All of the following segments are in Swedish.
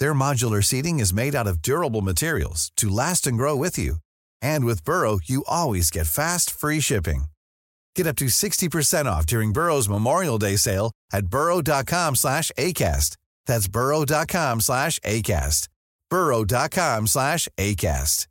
Their modular seating is made out of durable materials to last and grow with you. And with Burrow, you always get fast, free shipping. Get up to 60% off during Burrow's Memorial Day sale at burrow.com slash ACAST. That's burrow.com slash ACAST. burrow.com slash ACAST.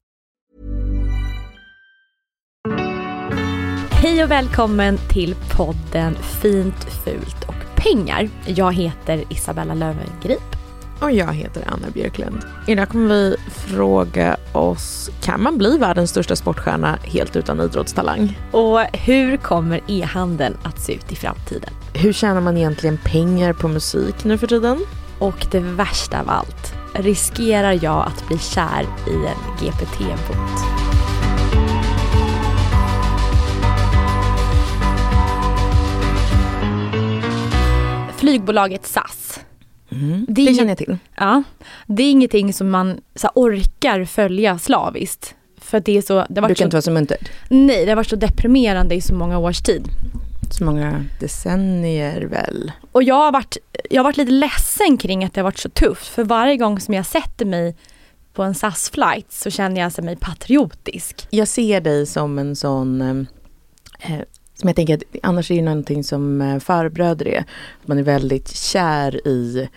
Hej och välkommen till podden Fint, fult och pengar. Jag heter Isabella Löwengrip. Och jag heter Anna Björklund. Idag kommer vi fråga oss, kan man bli världens största sportstjärna helt utan idrottstalang? Och hur kommer e-handeln att se ut i framtiden? Hur tjänar man egentligen pengar på musik nu för tiden? Och det värsta av allt, riskerar jag att bli kär i en GPT-bot? Flygbolaget SAS. Mm, Det det, känner jag till. Ja, det är ingenting som man så här, orkar följa slaviskt. För det är så, det kan så, inte vara så munter. nej, det har varit så deprimerande i så många års tid. Så många decennier väl. Och jag har, varit, jag har varit lite ledsen kring att det har varit så tufft. För varje gång som jag sätter mig på en SAS-flight så känner jag mig patriotisk. Jag ser dig som en sån, eh, som jag tänker att annars är det någonting som eh, farbröder är. Man är väldigt kär i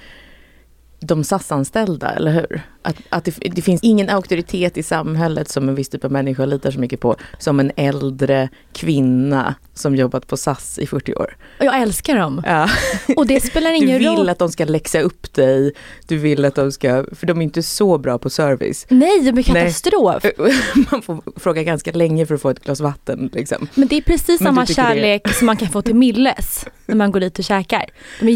de SAS-anställda, eller hur? Att, att det, det finns ingen auktoritet i samhället som en viss typ av människa litar så mycket på som en äldre kvinna som jobbat på SAS i 40 år. Jag älskar dem. Ja. Och det spelar Du ingen vill roll. att de ska läxa upp dig, du vill att de ska, för de är inte så bra på service. Nej, det blir Nej. katastrof. Man får fråga ganska länge för att få ett glas vatten. Liksom. Men det är precis samma du tycker det- kärlek som man kan få till Milles när man går dit och käkar. De är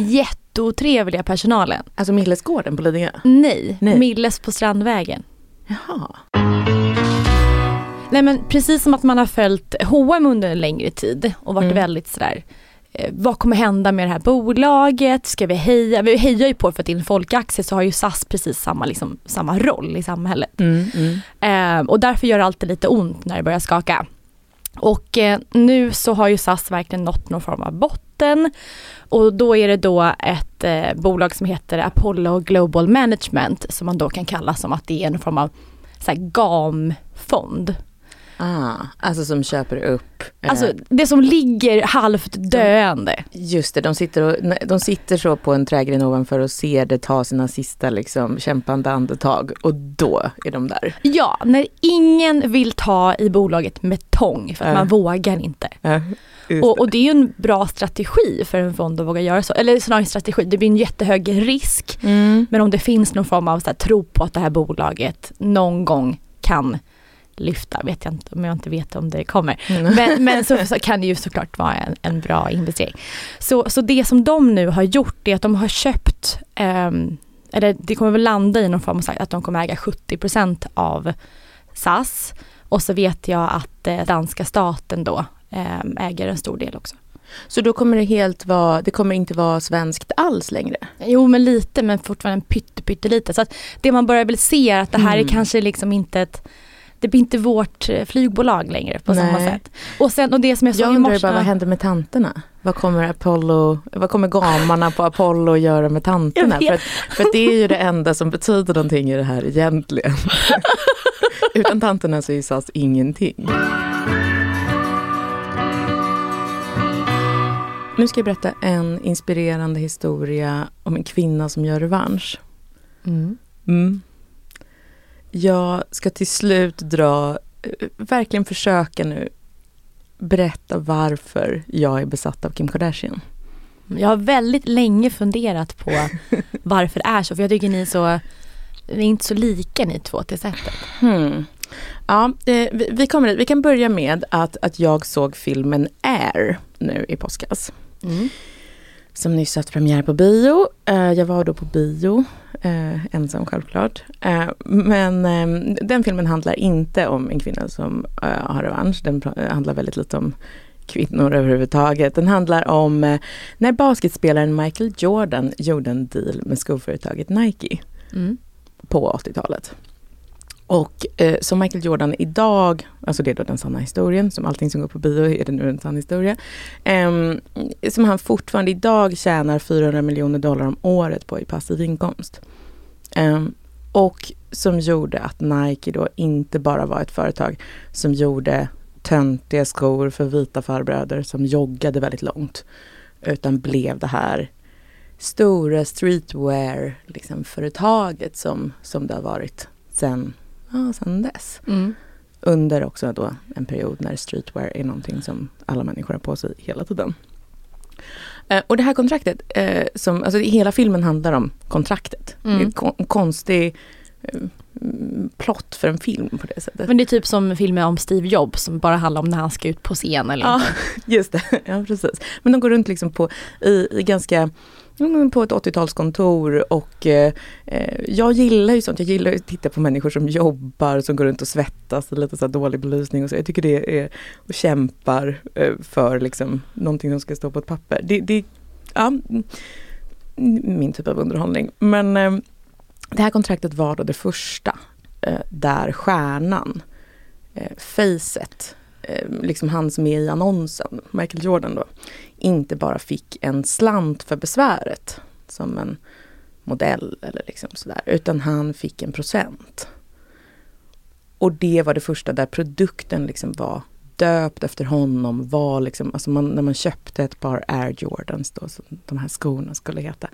jätteotrevliga personalen. Alltså Millesgården på Lidingö? Nej, Nej. Milles på Strandvägen. Jaha. Nej men precis som att man har följt H&M under en längre tid och varit Mm. väldigt sådär eh, vad kommer hända med det här bolaget? Ska vi heja? Vi hejar ju på för att det är en folkaktie så har ju SAS precis samma, liksom, samma roll i samhället. Mm, mm. Eh, och därför gör det alltid lite ont när det börjar skaka. Och eh, nu så har ju SAS verkligen nått någon form av botten. Och då är det då ett eh, bolag som heter Apollo Global Management som man då kan kalla som att det är en form av så här, GAM-fond. Ah, alltså som köper upp. eh, Alltså det som ligger halvt döende. just det, de sitter, och, de sitter så på en trägren ovanför och ser det ta sina sista liksom, kämpande andetag och då är de där. Ja, när ingen vill ta i bolaget med tång för att Ja. man vågar inte. Just Och, och det är ju en bra strategi för en fond att våga göra så. Eller snarare en strategi, det blir en jättehög risk. Mm. Men om det finns någon form av så här, tro på att det här bolaget någon gång kan lyfta, vet jag inte om jag inte vet om det kommer. Mm. Men, men så, så kan det ju såklart vara en, en bra investering. Så, så det som de nu har gjort är att de har köpt, ehm, eller det kommer väl landa i någon form av att de kommer äga 70% av SAS. Och så vet jag att eh, danska staten då ehm, äger en stor del också. Så då kommer det helt vara, det kommer inte vara svenskt alls längre? Jo men lite men fortfarande pytte, pyttelite. Så att det man börjar väl se är att det här är Mm. kanske liksom inte ett det blir inte vårt eh, flygbolag längre på samma Nej. sätt. Och sen och det som jag såg Jag i undrar ju morse. bara vad händer med tanterna? Vad kommer Apollo, vad kommer gamarna på Apollo att göra med tanterna? För, att, för att det är ju det enda som betyder någonting i det här egentligen. Utan tanterna så är SAS ingenting. Nu ska jag berätta en inspirerande historia om en kvinna som gör revansch. Mm. Mm. Jag ska till slut dra, eh, verkligen försöka nu berätta varför jag är besatt av Kim Kardashian. Jag har väldigt länge funderat på varför det är så. För jag tycker ni är så, ni är inte så lika ni två till sättet. Hmm. Ja, eh, vi, vi kommer. Vi kan börja med att, att jag såg filmen Air nu i påskas. Mm. Som nyss haft premiär på bio. Eh, jag var då på bio, eh, ensam självklart. Eh, men eh, den filmen handlar inte om en kvinna som har revansch. Den handlar väldigt lite om kvinnor överhuvudtaget. Den handlar om när basketspelaren Michael Jordan gjorde en deal med skoföretaget Nike Mm. på 80-talet. Och eh, som Michael Jordan idag, alltså det är då den sanna historien, som allting som går på bio är det nu en sann historia. Eh, som han fortfarande idag tjänar 400 miljoner dollar om året på i passiv inkomst. Eh, och som gjorde att Nike då inte bara var ett företag som gjorde töntiga skor för vita farbröder som joggade väldigt långt. Utan blev det här stora streetwear liksom, företaget som, som det har varit sen, ja, sen dess. Mm. Under också då en period när streetwear är någonting som alla människor har på sig hela tiden. Eh, och det här kontraktet, eh, som, alltså hela filmen handlar om kontraktet. Mm. Det är kon- en konstig eh, mm, plott för en film på det sättet. Men det är typ som filmer om Steve Jobs som bara handlar om när han ska ut på scen eller Ja, inte. just det. Ja, precis. Men de går runt liksom på, i, i ganska mm, på ett 80-talskontor och eh, eh, jag gillar ju sånt. Jag gillar att titta på människor som jobbar, som går runt och svettas och lite så här dålig belysning och så. Jag tycker det är och kämpar eh, för liksom någonting som ska stå på ett papper. Det, det ja, mm, min typ av underhållning. Men eh, det här kontraktet var då det första eh, där stjärnan, eh, facet, eh, liksom han som är i annonsen, Michael Jordan då, inte bara fick en slant för besväret som en modell eller liksom sådär, utan han fick en procent. Och det var det första där produkten liksom var döpt efter honom, var liksom, alltså man, när man köpte ett par Air Jordans då, som de här skorna skulle heta,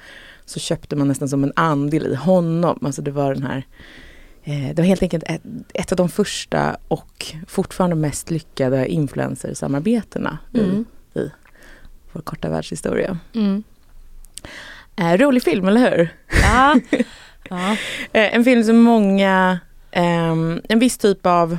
så köpte man nästan som en andel i honom. Alltså det var den här eh, det var helt enkelt ett, ett av de första och fortfarande mest lyckade influencersamarbetena Mm. i, i vår korta världshistoria. Mm. Eh, rolig film, eller hur? Ja. ja. Eh, en film som många, ehm, en viss typ av,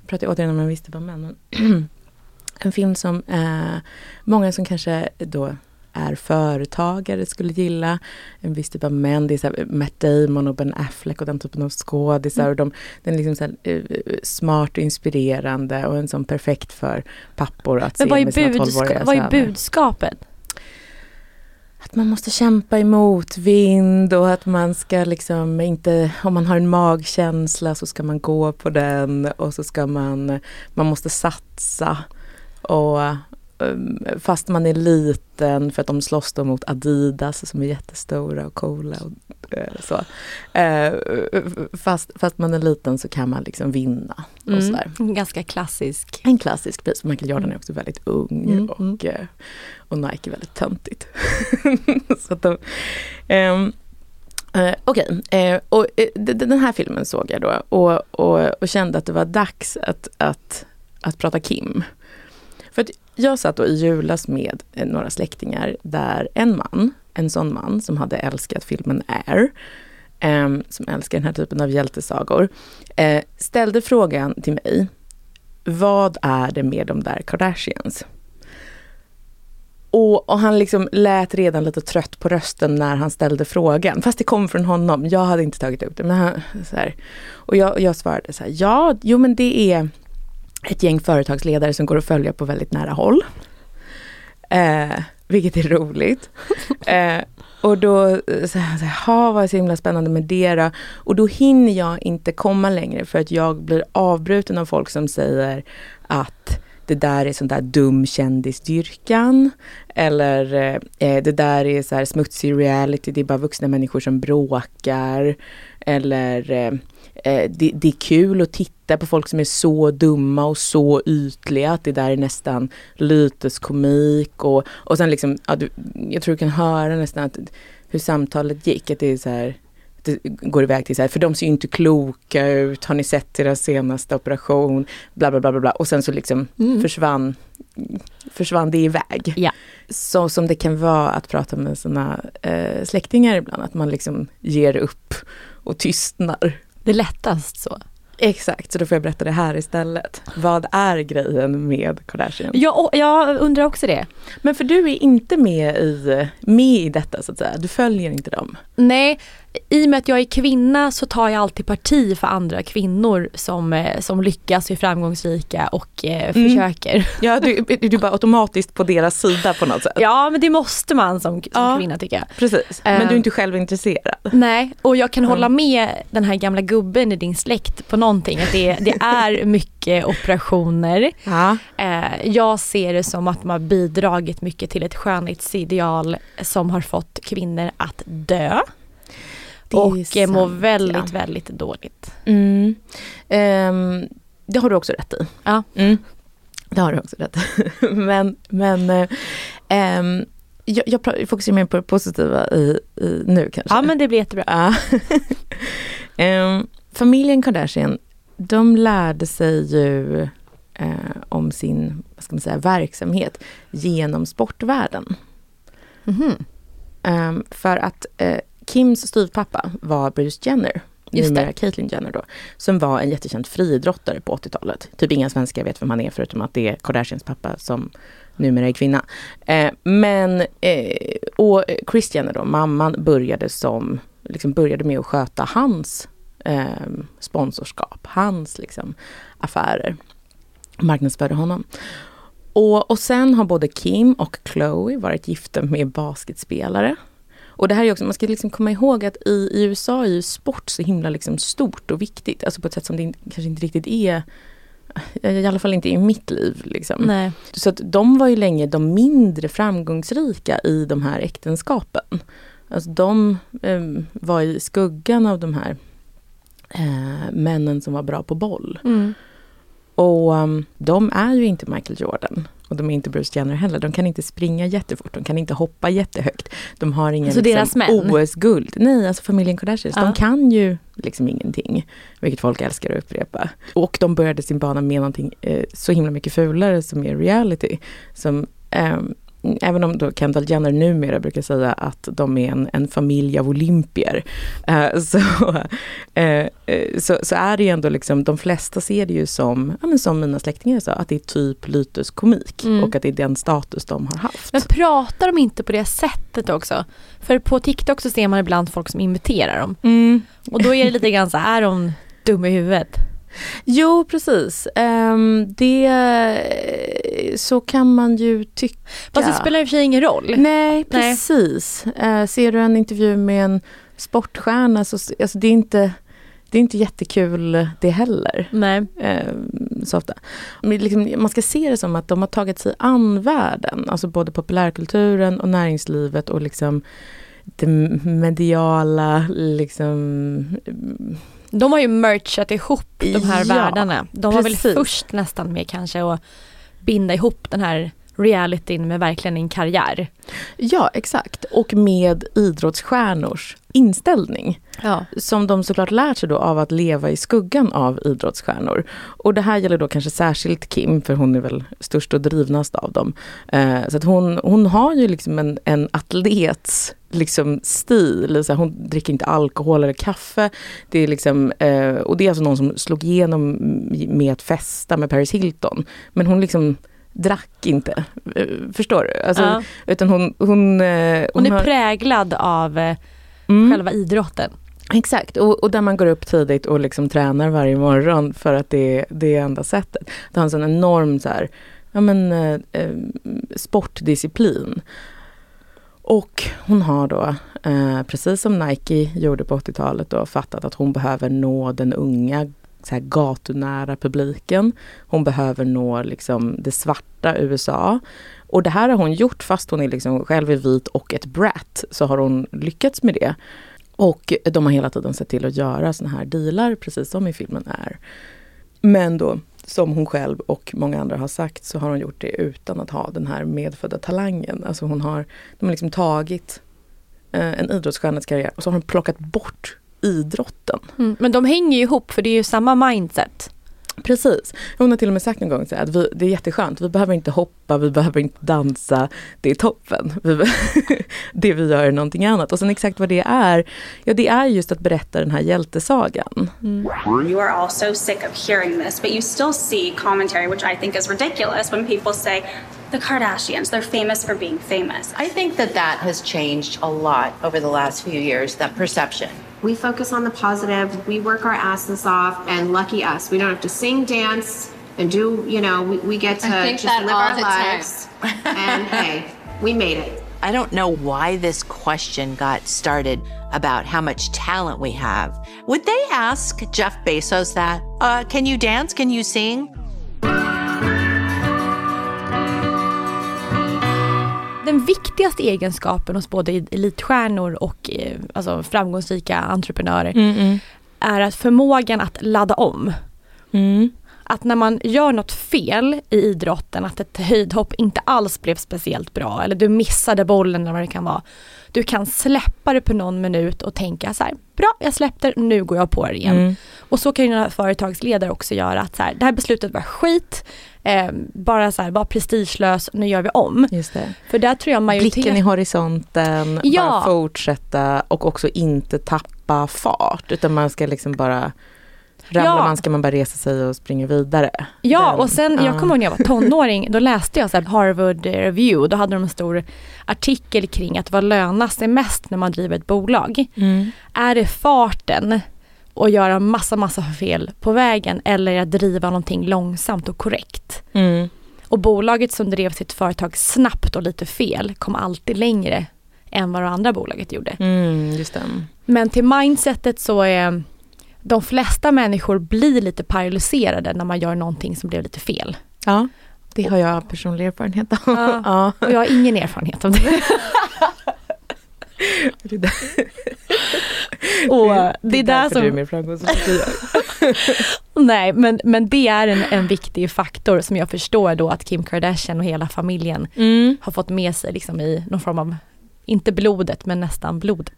jag pratar återigen om en viss typ av män, men en film som eh, många som kanske då är företagare skulle gilla. En viss typ av män, det är så här Matt Damon och Ben Affleck och den typen av skådisar. Och de, den är liksom så här, eh, smart och inspirerande och en sån perfekt för pappor att Men se med sina tolvåriga vad är budskapet? Att man måste kämpa emot vind och att man ska liksom inte, om man har en magkänsla så ska man gå på den och så ska man, man måste satsa. Och fast man är liten för att de slåss då mot Adidas som är jättestora och coola och eh, så. Eh, fast, fast man är liten så kan man liksom vinna och sådär. Mm. Ganska klassisk. En klassisk pris. Michael Jordan är också väldigt ung Mm, och, mm. eh, och Nike är väldigt töntigt. så att de, ehm, eh, Okej, eh, och eh, den här filmen såg jag då och, och, och kände att det var dags att, att, att prata Kim. För att jag satt då i julas med eh, några släktingar där en man, en sån man som hade älskat filmen Air, eh, som älskar den här typen av hjältesagor, eh, ställde frågan till mig vad är det med de där Kardashians? Och, och han liksom lät redan lite trött på rösten när han ställde frågan. Fast det kom från honom. Jag hade inte tagit upp det. Men han, så här. Och jag, jag svarade så här. Ja, jo men det är ett gäng företagsledare som går att följa på väldigt nära håll. Eh, vilket är roligt. Eh, Och då eh, så här, så här, "Ha, vad är så himla spännande med det då? Och då hinner jag inte komma längre för att jag blir avbruten av folk som säger att det där är sån där dum kändisdyrkan. Eller eh, det där är så här smutsig reality, det är bara vuxna människor som bråkar. Eller eh, det, det, är kul att titta på folk som är så dumma och så ytliga att det där är nästan lyteskomik. Och, och sen liksom, ja, du, jag tror du kan höra nästan att, hur samtalet gick. Att det är så här, det går iväg till så här, för de ser ju inte kloka ut, har ni sett deras senaste operation? Bla bla bla bla, bla. och sen så liksom mm. försvann, försvann det iväg. Ja. Så som det kan vara att prata med sina eh, släktingar ibland, att man liksom ger upp och tystnar. Det är lättast så. Exakt, så då får jag berätta det här istället. Vad är grejen med Kardashian? Ja, jag undrar också det. Men för du är inte med i, med i detta så att säga, du följer inte dem? Nej, i och med att jag är kvinna så tar jag alltid parti för andra kvinnor som, eh, som lyckas, är framgångsrika och eh, mm. försöker. Ja, du, du är bara automatiskt på deras sida på något sätt. Ja, men det måste man som, som ja, kvinna tycker jag. Precis, men du är inte själv intresserad? Nej, och jag kan mm. hålla med den här gamla gubben i din släkt på någonting. Att det, det är mycket operationer. Ja. Eh, jag ser det som att de har bidragit mycket till ett skönhetsideal som har fått kvinnor att dö och sant, mår väldigt, ja. väldigt dåligt. Mm. Um, det har du också rätt i. Ja. Mm. Det har du också rätt men men um, jag, jag fokuserar mer på det positiva i, i, nu kanske. Ja men det blir jättebra. um, familjen Kardashian, de lärde sig ju uh, om sin vad ska man säga, verksamhet genom sportvärlden. Mm -hmm. Um, för att uh, Kims styvpappa var Bruce Jenner. Just numera Caitlyn Jenner då. Som var en jättekänd friidrottare på 80-talet. Typ inga svenskar vet vem han är förutom att det är Kardashians pappa som numera är kvinna. Eh, men, eh, och Kris Jenner då, mamman började som, liksom började med att sköta hans eh, sponsorskap, hans liksom affärer. Marknadsförde honom. Och, och sen har både Kim och Chloe varit gifta med basketspelare och det här är också, man ska liksom komma ihåg att i, i USA är ju sport så himla liksom stort och viktigt. Alltså på ett sätt som det kanske inte riktigt är i alla fall inte i mitt liv. Liksom. Så att de var ju länge de mindre framgångsrika i de här äktenskapen. Alltså de eh, var i skuggan av de här eh, männen som var bra på boll. Mm. Och um, de är ju inte Michael Jordan. Och de är inte Bruce Jenner heller. De kan inte springa jättefort, de kan inte hoppa jättehögt. De har ingen alltså liksom, OS-guld. Nej, alltså familjen Kardashian, ja. de kan ju liksom ingenting. Vilket folk älskar att upprepa. Och de började sin bana med någonting eh, så himla mycket fulare som är reality. Som eh, även om då Kendall Jenner numera brukar säga att de är en, en familj av olympier, eh, så, eh, eh, så, så, är det ju ändå liksom, de flesta ser det ju som, ja, men som mina släktingar sa, att det är typ lyteskomik mm. och att det är den status de har haft. Men pratar de inte på det sättet också? För på TikTok så ser man ibland folk som imiterar dem. Mm. Och då är det lite grann så, är de dumma i huvudet? Jo precis. Um, det, så kan man ju tycka. Fast det spelar i och för sig ingen roll. Nej precis. Nej. Uh, ser du en intervju med en sportstjärna så alltså, det är inte det är inte jättekul det heller. Nej. Eh, så ofta. Men liksom, man ska se det som att de har tagit sig an världen. Alltså både populärkulturen och näringslivet och liksom det mediala liksom de har ju merchat ihop de här ja, världarna. De var precis. väl först nästan med kanske att binda ihop den här realityn med verkligen en karriär. Ja exakt och med idrottsstjärnors inställning. Ja. Som de såklart lärt sig då av att leva i skuggan av idrottsstjärnor. Och det här gäller då kanske särskilt Kim för hon är väl störst och drivnast av dem. Eh, så att hon, hon har ju liksom en, en atlets liksom stil. Så hon dricker inte alkohol eller kaffe. Det är liksom, eh, och det är alltså någon som slog igenom med att festa med Paris Hilton. Men hon liksom drack inte. Eh, förstår du? Alltså, ja. Utan hon, hon, eh, hon, hon är har... präglad av eh, mm. själva idrotten. Exakt, och, och, där man går upp tidigt och liksom tränar varje morgon för att det, det är enda sättet. Det har en sån enorm så här, ja, men, eh, sportdisciplin. Och hon har då, eh, precis som Nike gjorde på 80-talet, då, fattat att hon behöver nå den unga så här, gatunära publiken. Hon behöver nå liksom, det svarta USA. Och det här har hon gjort fast hon är liksom själv är vit och ett brat. Så har hon lyckats med det. Och de har hela tiden sett till att göra såna här dealar, precis som i filmen är. Men då, som hon själv och många andra har sagt, så har hon gjort det utan att ha den här medfödda talangen. Alltså hon har, de har liksom tagit eh, en idrottsstjärnas karriär och så har hon plockat bort idrotten. Mm, men de hänger ju ihop för det är ju samma mindset. Precis. Hon har till och med sagt en gång så att vi, det är jätteskönt, vi behöver inte hoppa, vi behöver inte dansa, det är toppen. Vi, det vi gör är någonting annat. Och sen exakt vad det är, ja det är just att berätta den här hjältesagan. Mm. You are all so sick of hearing this, but you still see commentary which I think is ridiculous when people say the Kardashians, they're famous for being famous. I think that that has changed a lot over the last few years, that perception. We focus on the positive, we work our asses off, and lucky us, we don't have to sing, dance, and do, you know, we, we get to just live our lives. and hey, we made it. I don't know why this question got started about how much talent we have. Would they ask Jeff Bezos that? Uh, can you dance? Can you sing? Den viktigaste egenskapen hos både elitstjärnor och eh, alltså framgångsrika entreprenörer Mm, mm. är att förmågan att ladda om. Mm. Att när man gör något fel i idrotten, att ett höjdhopp inte alls blev speciellt bra eller du missade bollen eller vad det kan vara. Du kan släppa det på någon minut och tänka så här, bra jag släppte nu går jag på det igen. Mm. Och så kan ju några företagsledare också göra att så här, det här beslutet var skit, eh, bara så här, var prestigelös, nu gör vi om. Just det. För där tror jag majoriteten... Blicken i horisonten, Ja. bara fortsätta och också inte tappa fart. Utan man ska liksom bara Ramlar Ja. man ska man bara resa sig och springa vidare. Ja, Den- och sen, jag ja. kommer ihåg när jag var tonåring, då läste jag så Harvard Review, då hade de en stor artikel kring att vad lönar sig mest när man driver ett bolag? Mm. Är det farten och göra massa, massa fel på vägen eller att driva någonting långsamt och korrekt? Mm. Och bolaget som drev sitt företag snabbt och lite fel kom alltid längre än vad det andra bolaget gjorde. Mm, just det. Men till mindsetet så är de flesta människor blir lite paralyserade när man gör någonting som blev lite fel. Ja, det har jag personlig erfarenhet av. Ja. Och jag har ingen erfarenhet av det. Det är där- Och det är där därför du är mer framgångsrik nej men, men det är en, en viktig faktor som jag förstår då att Kim Kardashian och hela familjen Mm. har fått med sig liksom i någon form av, inte blodet men nästan blodet.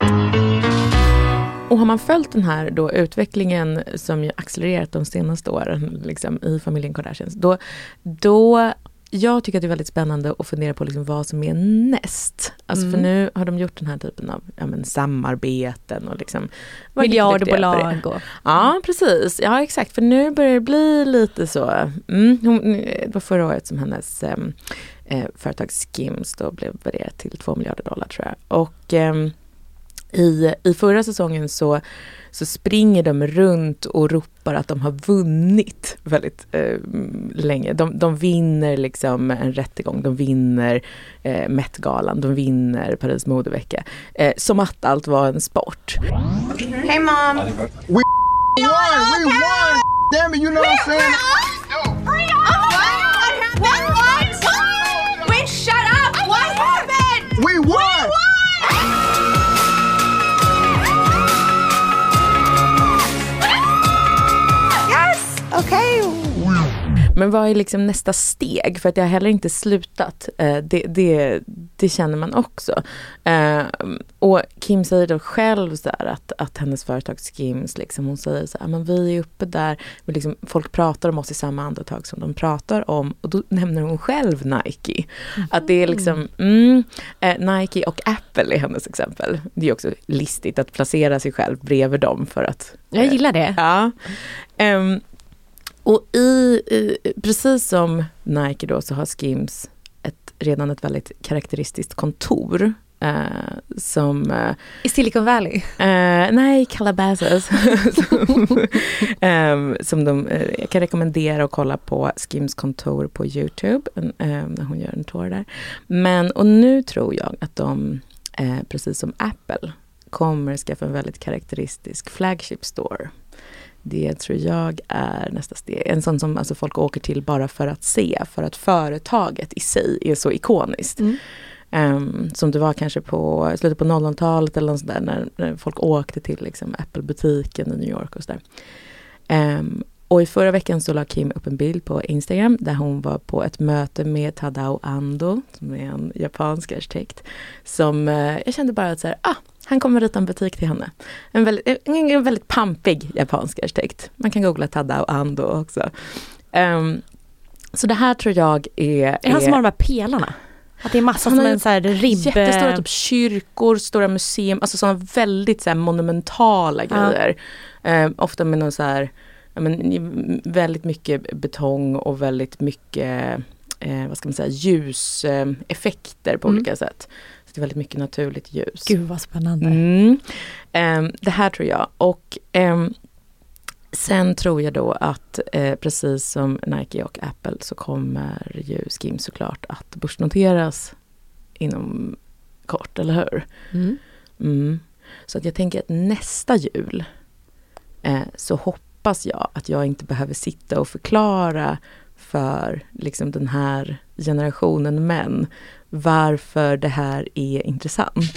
Och har man följt den här då utvecklingen som ju accelererat de senaste åren liksom, i familjen Kardashians, då, då jag tycker att det är väldigt spännande att fundera på liksom vad som är näst. Alltså för Mm. nu har de gjort den här typen av ja, men, samarbeten och liksom. Miljardbolag och Ja, precis. Ja, exakt. För nu börjar det bli lite så. Mm, hon, det var förra året som hennes em, eh, företag Skims då blev värderat till 2 miljarder dollar tror jag. Och em, i, i förra säsongen så, så springer de runt och ropar att de har vunnit väldigt eh, länge. De, de vinner liksom en rättegång, de vinner eh, Met-galan, de vinner Paris modevecka. Eh, som att allt var en sport. Hey, mom. We won! We won! Damn it, you know what I'm saying? Yes! Okay. Men vad är liksom nästa steg? För att jag har heller inte slutat. Eh, det, det, det känner man också. Eh, och Kim säger då själv så här att, att hennes företag Skims, liksom, hon säger så här, men vi är uppe där, men liksom, folk pratar om oss i samma andetag som de pratar om, och då nämner hon själv Nike. Att det är liksom, mm, eh, Nike och Apple är hennes exempel. Det är också listigt att placera sig själv bredvid dem för att jag gillar det. Ja. Ehm, och i, i, precis som Nike då så har Skims ett, redan ett väldigt karaktäristiskt kontor. eh, som, eh, I Silicon Valley. eh, nej, Calabasas. som, ehm, som de, eh, jag kan rekommendera att kolla på Skims kontor på Youtube, eh, när hon gör en tour där. Men, och nu tror jag att de eh, precis som Apple, kommer skaffa en väldigt karaktäristisk flagship store. Det tror jag är nästa steg. En sån som alltså folk åker till bara för att se, för att företaget i sig är så ikoniskt. Mm. Um, som det var kanske på slutet på 00-talet eller något sådär när, när folk åkte till liksom, Apple-butiken i New York och sådär. Um, och i förra veckan så la Kim upp en bild på Instagram där hon var på ett möte med Tadao Ando, som är en japansk arkitekt. Som uh, jag kände bara att så här, ah, han kommer rita en butik till henne. En väldigt, en väldigt pampig japansk arkitekt. Man kan googla Tadao Ando också. Um, så det här tror jag är... Är det han som har de här pelarna? Att det är massa som en så här ribb... Jättestora typ kyrkor, stora museum, alltså sådana väldigt så monumentala grejer. Uh, ofta med någon så här, men, väldigt mycket betong och väldigt mycket eh, vad ska man säga, ljuseffekter på mm. olika sätt. Det är väldigt mycket naturligt ljus. Gud vad spännande. Mm. Um, det här tror jag. Och um, sen tror jag då att eh, precis som Nike och Apple så kommer ju Skim såklart att börsnoteras inom kort, eller hur? Mm. Mm. Så att jag tänker att nästa jul eh, så hoppas jag att jag inte behöver sitta och förklara för liksom den här generationen män varför det här är intressant.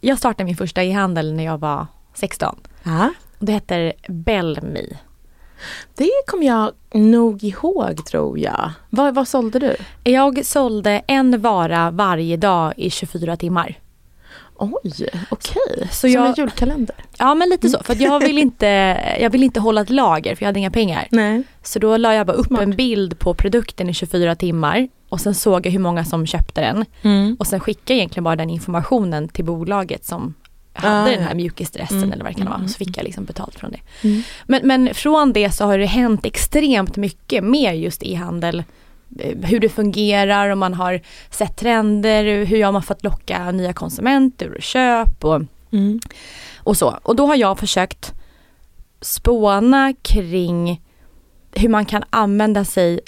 Jag startade min första e-handel när jag var 16. Ja. Det heter Bellme. Det kommer jag nog ihåg tror jag. Vad, vad sålde du? Jag sålde en vara varje dag i 24 timmar. Oj, okej. Okay. Som jag, en julkalender? Ja men lite så. För jag vill, inte, jag vill inte hålla ett lager för jag hade inga pengar. Nej. Så då la jag bara upp Smart. en bild på produkten i 24 timmar och sen såg jag hur många som köpte den. Mm. Och sen skickade jag egentligen bara den informationen till bolaget som hade ah, den här mjukisdressen mm. eller vad det kan vara. Mm. Så fick jag liksom betalt från det. Mm. Men, men från det så har det hänt extremt mycket med just e-handel. Eh, hur det fungerar och man har sett trender, hur har man fått locka nya konsumenter och köp och, mm. och så. Och då har jag försökt spåna kring hur man kan använda sig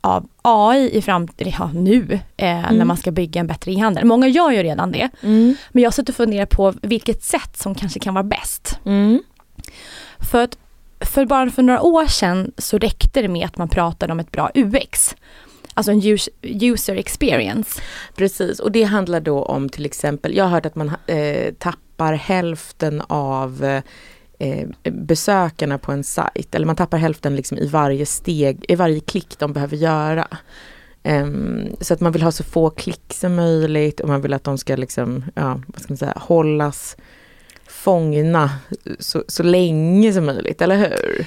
av AI i framtiden, ja nu, eh, mm. när man ska bygga en bättre e-handel. Många gör ju redan det. Mm. Men jag sitter och funderar på vilket sätt som kanske kan vara bäst. Mm. För att för bara för några år sedan så räckte det med att man pratade om ett bra UX. Alltså en user experience. Precis, och det handlar då om till exempel, jag har hört att man eh, tappar hälften av eh, besökarna på en sajt. Eller man tappar hälften liksom i varje steg, i varje klick de behöver göra. Um, så att man vill ha så få klick som möjligt och man vill att de ska liksom, ja, vad ska man säga, hållas fångna så, så länge som möjligt, eller hur?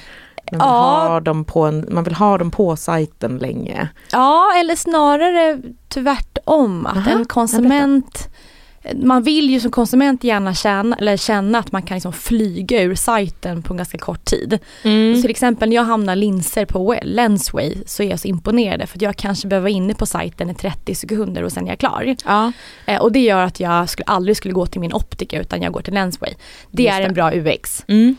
Man vill, ja. ha dem på en, man vill ha dem på sajten länge. Ja, eller snarare tvärtom. Att Aha, en konsument man vill ju som konsument gärna känna, eller känna att man kan liksom flyga ur sajten på en ganska kort tid. Mm. Så till exempel när jag hamnar linser på Lensway så är jag så imponerad för att jag kanske behöver vara inne på sajten i 30 sekunder och sen är jag klar. Ja. Eh, och det gör att jag skulle, aldrig skulle gå till min optiker utan jag går till Lensway. Det Just är en bra UX. Mm.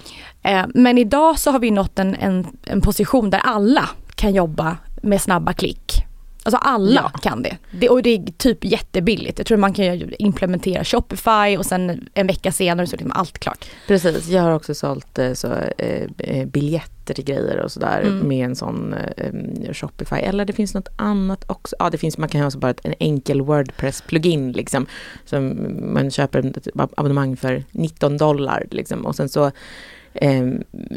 Eh, men idag så har vi nått en, en, en position där alla kan jobba med snabba klick. Alltså alla ja. kan det. det. Och det är typ jättebilligt. Jag tror man kan implementera Shopify och sen en vecka senare så är liksom allt klart. Precis, jag har också sålt eh, så, eh, eh, biljetter till grejer och sådär mm. med en sån eh, Shopify. Eller det finns något annat också. Ja det finns, man kan ha så bara en enkel Wordpress-plugin liksom. Som man köper ett abonnemang för 19 dollar liksom. Och sen så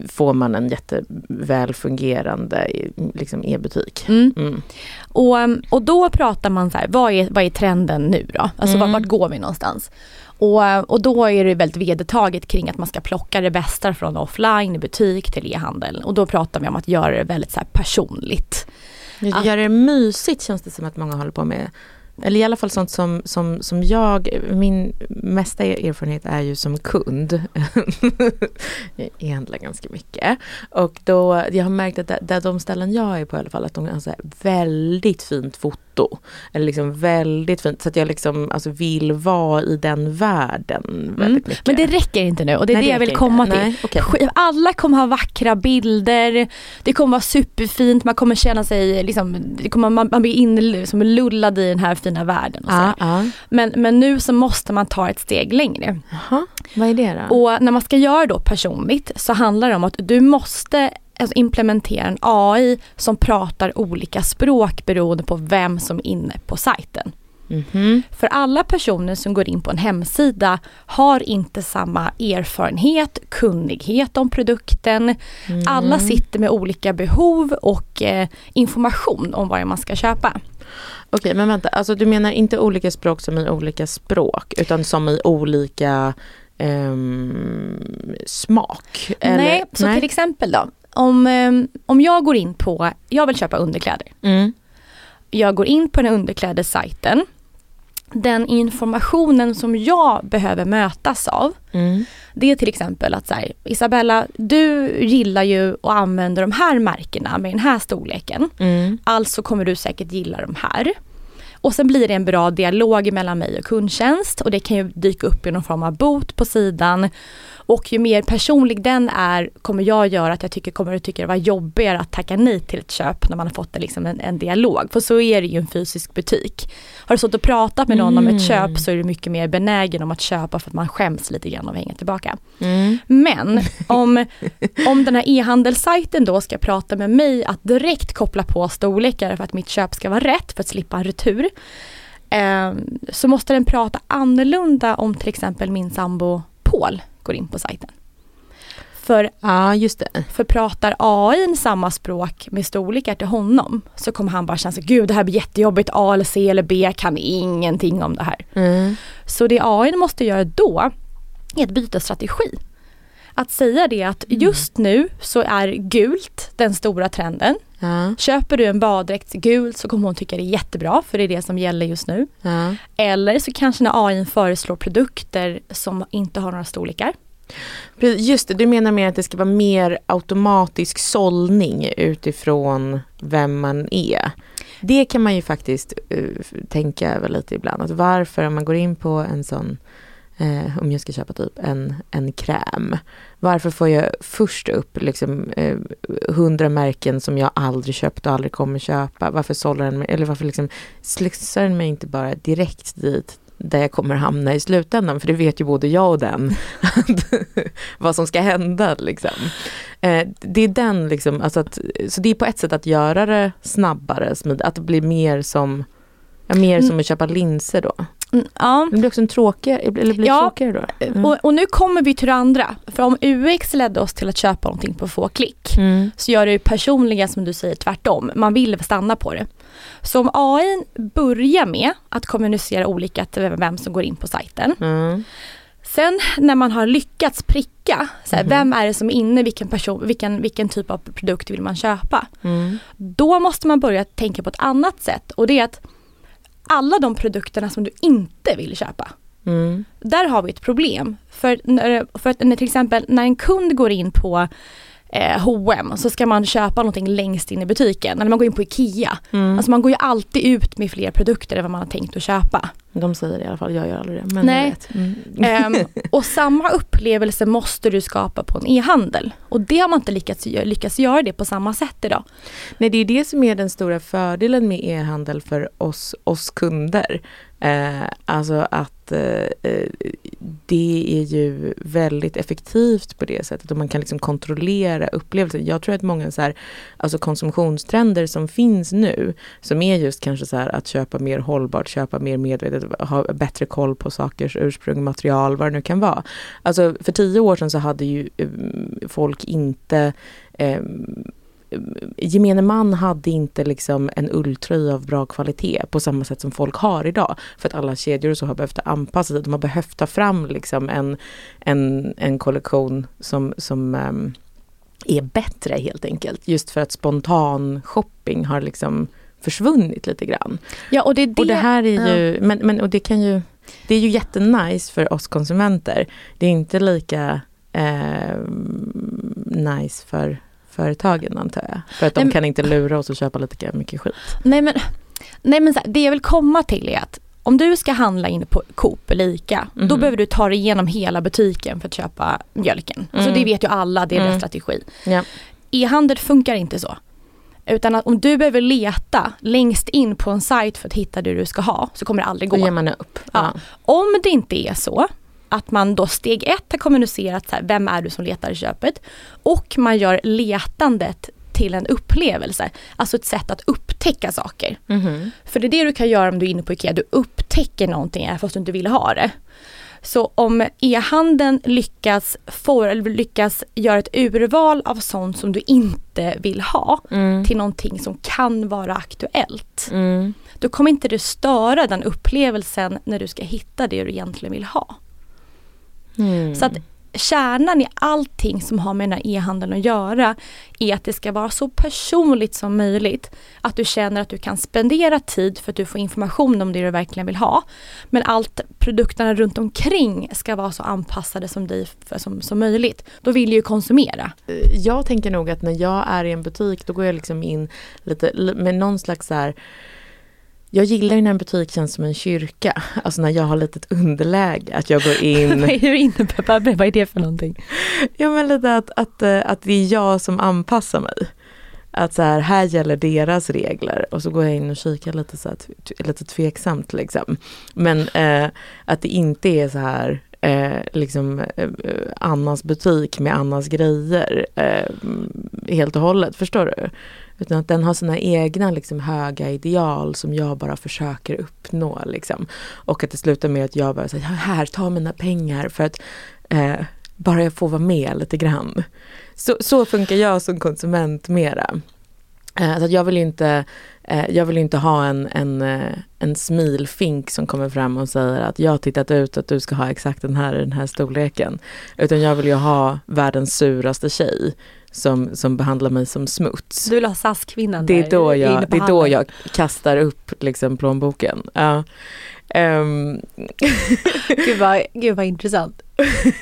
får man en jätteväl fungerande liksom, e-butik. Mm. Mm. Och, och då pratar man så här, vad är, vad är trenden nu då? Alltså mm. vart, går vi någonstans? Och, och då är det väldigt vedertaget kring att man ska plocka det bästa från offline i butik till e-handel. Och då pratar vi om att göra det väldigt så personligt. Göra det mysigt känns det som att många håller på med eller i alla fall sånt som, som, som jag, min mesta erfarenhet är ju som kund. jag handlar ganska mycket. Och då, jag har märkt att där, de ställen jag är på i alla fall, att de har så väldigt fint foto. Eller liksom väldigt fint, så att jag liksom alltså vill vara i den världen mm. väldigt mycket. Men det räcker inte nu och det är Nej, det jag vill komma inte. till. Nej, okay. Alla kommer ha vackra bilder, det kommer vara superfint, man kommer känna sig, liksom, kommer, man, man blir inlullad i den här fina världen. Ah, ah. Men, men nu så måste man ta ett steg längre. Aha, vad är det då? Och när man ska göra då personligt så handlar det om att du måste alltså implementera en AI som pratar olika språk beroende på vem som är inne på sajten. Mm -hmm. För alla personer som går in på en hemsida har inte samma erfarenhet, kunnighet om produkten. Mm. Alla sitter med olika behov och eh, information om vad man ska köpa. Okej men vänta, alltså du menar inte olika språk som i olika språk utan som i olika um, smak? Eller? Nej, så Nej. till exempel då. Om, um, om jag går in på, jag vill köpa underkläder. Mm. Jag går in på den underklädessajten. Den informationen som jag behöver mötas av mm. Det är till exempel att så här, Isabella, du gillar ju att använda de här märkena med den här storleken. Mm. Alltså kommer du säkert gilla de här. Och sen blir det en bra dialog mellan mig och kundtjänst och det kan ju dyka upp i någon form av bot på sidan. Och ju mer personlig den är kommer jag göra att jag tycker, kommer att tycka det var jobbigare att tacka nej till ett köp när man har fått en, liksom en, en dialog. För så är det ju en fysisk butik. Har du stått och pratat med någon mm. om ett mm. köp så är du mycket mer benägen om att köpa för att man skäms lite grann av att hänga tillbaka. Mm. Men om, om den här e-handelssajten då ska prata med mig att direkt koppla på storlekar för att mitt köp ska vara rätt för att slippa en retur. Eh, så måste den prata annorlunda om till exempel min sambo Paul går in på sajten. För, ja, just det. för pratar AI samma språk med storlekar till honom så kommer han bara känna sig, gud det här blir jättejobbigt, A eller C eller B kan ingenting om det här. Mm. Så det AI måste göra då är att byta strategi. Att säga det att mm. just nu så är gult den stora trenden. Ja. Köper du en baddräkt gult så kommer hon tycka det är jättebra för det är det som gäller just nu. Ja. Eller så kanske när AI föreslår produkter som inte har några storlekar. Just det, du menar mer att det ska vara mer automatisk sållning utifrån vem man är. Det kan man ju faktiskt uh, tänka över lite ibland. Att varför om man går in på en sån eh, om jag ska köpa typ en, en kräm. Varför får jag först upp liksom eh, hundra märken som jag aldrig köpt och aldrig kommer köpa? Varför sållar den mig, eller varför liksom slussar den mig inte bara direkt dit där jag kommer hamna i slutändan. För det vet ju både jag och den vad som ska hända. Liksom. Eh, det är den liksom, alltså att, så det är på ett sätt att göra det snabbare, att det blir mer som, ja, mer som att köpa linser då. Mm, ja. Det blir också en tråkigare, eller blir Ja. tråkigare då? Mm. Och, och nu kommer vi till det andra. För om UX ledde oss till att köpa någonting på få klick Mm. så gör det ju personligen som du säger tvärtom. Man vill stanna på det. Så om AI börjar med att kommunicera olika till vem som går in på sajten. Mm. Sen när man har lyckats pricka, så här, Mhm. vem är det som är inne, vilken, person, vilken, vilken typ av produkt vill man köpa? Mm. Då måste man börja tänka på ett annat sätt och det är att alla de produkterna som du inte vill köpa, Mm. där har vi ett problem. För, för när till exempel när en kund går in på eh, H&M så ska man köpa någonting längst in i butiken. Eller man går in på IKEA. Mm. Alltså man går ju alltid ut med fler produkter än vad man har tänkt att köpa. De säger det i alla fall, jag gör aldrig det. Men Nej. Mm. Ehm, och samma upplevelse måste du skapa på en e-handel. Och det har man inte lyckats, lyckats göra det på samma sätt idag. Nej, det är det som är den stora fördelen med e-handel för oss, oss kunder. Eh, alltså att eh, eh, det är ju väldigt effektivt på det sättet och man kan liksom kontrollera upplevelsen. Jag tror att många så här, alltså konsumtionstrender som finns nu som är just kanske så här att köpa mer hållbart, köpa mer medvetet, ha bättre koll på sakers ursprung, material, vad det nu kan vara. Alltså för tio år sedan så hade ju eh, folk inte eh, gemene man hade inte liksom en ulltröja av bra kvalitet på samma sätt som folk har idag. För att alla kedjor och så har behövt anpassa sig. De har behövt ta fram liksom en, en, en kollektion som, som ehm, är bättre helt enkelt. Just för att spontan shopping har liksom försvunnit lite grann. Ja, och det, är det, Och det här är ju, men, men och det kan ju, det är ju jättenice för oss konsumenter. Det är inte lika eh, nice för företagen antar jag. För att de Nej, kan inte lura oss och köpa lite mycket skit. Nej men, nej, men så här, det jag vill komma till är att om du ska handla in på Coop eller ICA, då Mhm. behöver du ta dig igenom hela butiken för att köpa mjölken. Alltså Mm. det vet ju alla, det är Mm. deras strategi. Ja. E-handel funkar inte så. Utan att om du behöver leta längst in på en sajt för att hitta det du ska ha, så kommer det aldrig Då gå. ger man upp. Ja. Om det inte är så att man då steg ett har kommunicerat så här, vem är du som letar i köpet och man gör letandet till en upplevelse, alltså ett sätt att upptäcka saker. Mhm. För det är det du kan göra om du är inne på IKEA, du upptäcker någonting fast du inte vill ha det. Så om e-handeln lyckas, eller lyckas göra ett urval av sånt som du inte vill ha Mm. till någonting som kan vara aktuellt. Mm. Då kommer inte det störa den upplevelsen när du ska hitta det du egentligen vill ha. Mm. Så att kärnan i allting som har med den här e-handeln att göra är att det ska vara så personligt som möjligt. Att du känner att du kan spendera tid för att du får information om det du verkligen vill ha. Men allt produkterna runt omkring ska vara så anpassade som dig som, som möjligt. Då vill du ju konsumera. jag tänker nog att när jag är i en butik då går jag liksom in lite li- med någon slags så här jag gillar ju när en butik känns som en kyrka. Alltså när jag har lite ett underläge. Att jag går in. Vad är du inne på? Vad är det för någonting? Ja men lite att, att, eh, att det är jag som anpassar mig. Att så här, här gäller deras regler och så går jag in och kikar lite så här, lite tveksamt liksom. Men eh, att det inte är så här eh, liksom eh, eh, Annas butik med Annas grejer eh, helt och hållet, förstår du? Utan att den har sina egna liksom, höga ideal som jag bara försöker uppnå. Liksom. Och att det slutar med att jag bara säger här, ta mina pengar för att eh, bara jag får vara med lite grann. Så, så funkar jag som konsument mera. Eh, så att jag vill ju inte, eh, jag vill inte ha en, en, eh, en smilfink som kommer fram och säger att jag har tittat ut att du ska ha exakt den här i den här storleken. Utan jag vill ju ha världens suraste tjej som, som behandlar mig som smuts. Du vill ha SAS-kvinnan Det är där då jag, det är då jag kastar upp liksom plånboken. Ja. Ehm, Gud vad, gud vad intressant.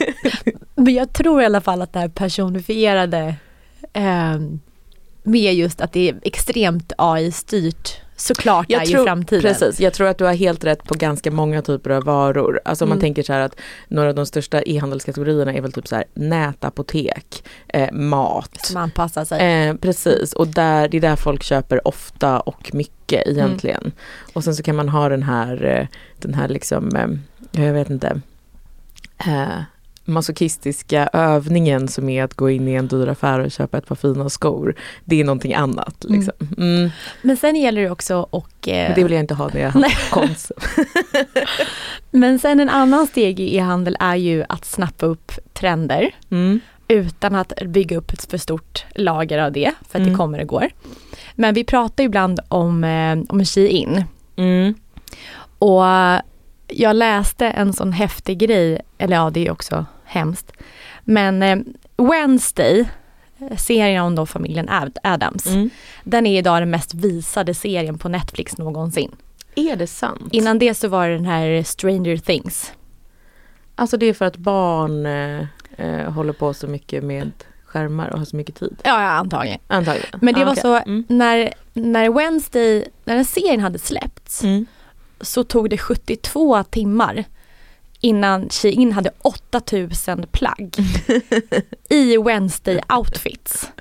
Men jag tror i alla fall att det här personifierade ehm, med just att det är extremt AI-styrt såklart är ju framtiden. Precis, jag tror att du har helt rätt på ganska många typer av varor. Alltså om man Mm. tänker så här att några av de största e-handelskategorierna är väl typ så här nätapotek, eh, mat. Som anpassar sig. Eh, precis, och där, det är där folk köper ofta och mycket egentligen. Och sen så kan man ha den här, eh, den här liksom, eh, jag vet inte, eh, masochistiska övningen som är att gå in i en dyr affär och köpa ett par fina skor. Det är någonting annat. Liksom. Mm. Men sen gäller det också och... Eh... Men det vill jag inte ha när jag har konst. Men sen en annan steg i e-handel är ju att snappa upp trender. Mm. Utan att bygga upp ett för stort lager av det, för att Mm. det kommer och går. Men vi pratar ju ibland om, eh, om Shein. Mm. Och jag läste en sån häftig grej, eller ja det är också hemskt. Men eh, Wednesday, serien om då familjen Ad- Adams, Mm. den är idag den mest visade serien på Netflix någonsin. Är det sant? Innan det så var det den här Stranger Things. Alltså det är för att barn eh, eh, håller på så mycket med skärmar och har så mycket tid. Ja, ja antagligen. Antagligen. Men det Ah, var okej. så, Mm. när, när Wednesday, när den serien hade släppts Mm. så tog det 72 timmar innan Shein hade 8000 plagg i Wednesday outfits.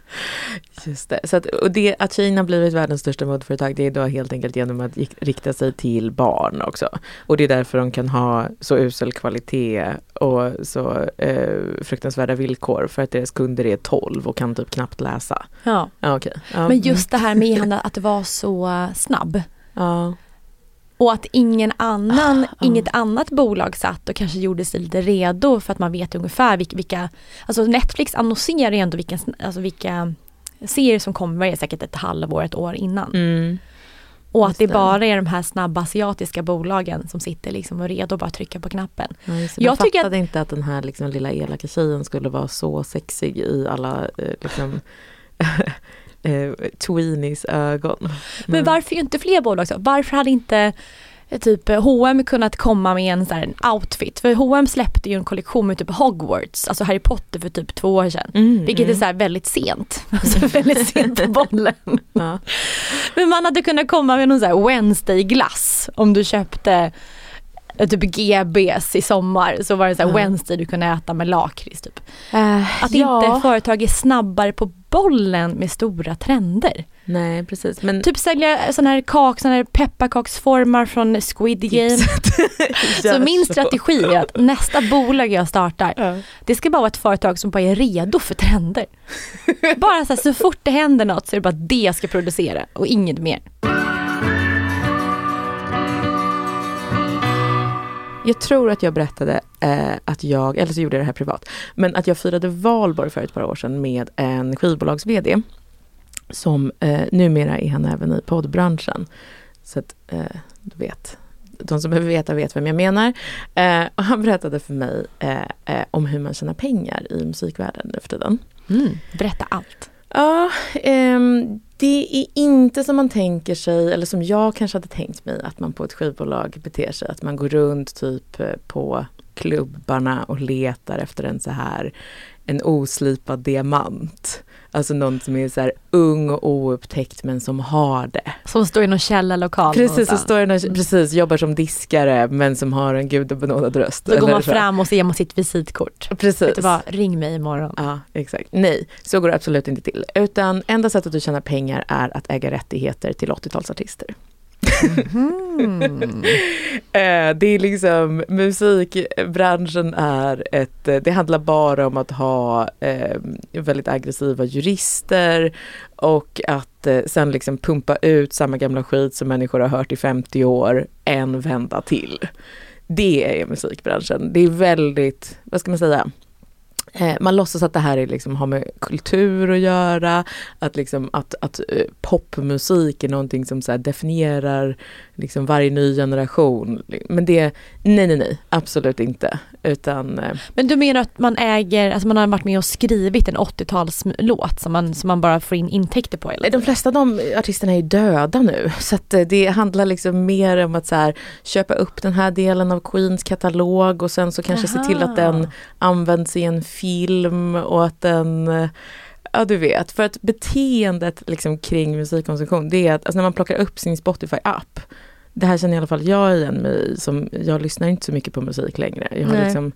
Just det. Så att, och det, att Kina blivit världens största modeföretag det är då helt enkelt genom att rikta sig till barn också. Och det är därför de kan ha så usel kvalitet och så eh, fruktansvärda villkor för att deras kunder är 12 och kan typ knappt läsa. Ja. Ja, okej. Ja. Men just det här med att det var så snabb. Ja. Och att ingen annan, inget annat bolag satt och kanske gjorde sig lite redo för att man vet ungefär vilka, alltså Netflix annonserar ju ändå vilka, alltså vilka serier som kommer varje säkert ett halvår, ett år innan. Mm. Och att det det. bara är de här snabba asiatiska bolagen som sitter liksom och redo att bara trycka på knappen. Ja. Jag tycker fattade inte att den här liksom, lilla elaka tjejen skulle vara så sexig i alla eh, liksom, eh, tweenies ögon. Men varför inte fler bolag så? Varför hade inte eh, typ H&M kunnat komma med en, så här, en outfit? För H&M släppte ju en kollektion med typ Hogwarts, alltså Harry Potter för typ två år sedan. Mm, Vilket mm. är så väldigt sent. Alltså väldigt sent på bollen. Ja. Men man hade kunnat komma med någon så här Wednesday-glass om du köpte eh, typ GBs i sommar så var det så här Ja. Wednesday du kunde äta med lakrits typ. Eh, Att ja. inte företag är snabbare på bollen med stora trender. Nej precis. Men Typ sälja sån här kak, sån här pepparkaksformar från Squid Game. så min strategi är att nästa bolag jag startar, det ska bara vara ett företag som bara är redo för trender. bara så, här, så fort det händer något så är det bara det jag ska producera och inget mer. Jag tror att jag berättade eh, att jag, eller så gjorde jag det här privat, men att jag firade valborg för ett par år sedan med en skivbolags-VD som eh, numera är han även i poddbranschen. Så att eh, du vet, de som behöver veta vet vem jag menar. Eh, och han berättade för mig eh, eh, om hur man tjänar pengar i musikvärlden nu för tiden. Mm. Berätta allt. Ja, um, det är inte som man tänker sig, eller som jag kanske hade tänkt mig, att man på ett skivbolag beter sig. Att man går runt typ eh, på klubbarna och letar efter en så här, en oslipad diamant. Alltså någon som är så här ung och oupptäckt men som har det. Som står i någon källarlokal Precis, någonstans. står det någon, precis, jobbar som diskare men som har en gudabenådad röst. Då går man fram och så ger man sitt visitkort. Precis. Vet du vad, ring mig imorgon. Ja, exakt. Nej, så går det absolut inte till. Utan enda sättet att tjäna pengar är att äga rättigheter till 80-talsartister. Mm-hmm. Eh, det är liksom, musikbranschen är ett, eh, det handlar bara om att ha eh, väldigt aggressiva jurister och att eh, sen liksom pumpa ut samma gamla skit som människor har hört i 50 år en vända till. Det är musikbranschen. Det är väldigt, vad ska man säga, man låtsas att det här är liksom, har med kultur att göra, att, liksom, att, att eh, popmusik är någonting som så definierar liksom, varje ny generation. Men det, nej nej nej, absolut inte. Utan, eh, Men du menar att man äger, alltså man har varit med och skrivit en 80-talslåt som man, som man bara får in intäkter på? Eller? de flesta av de artisterna är döda nu. Så att eh, det handlar liksom mer om att så här, köpa upp den här delen av Queens katalog och sen så kanske se till att den används i en film och att den Ja du vet, för att beteendet liksom kring musikkonsumtion det är att alltså när man plockar upp sin Spotify-app Det här känner i alla fall jag igen mig i, som jag lyssnar inte så mycket på musik längre. Jag har Nej. liksom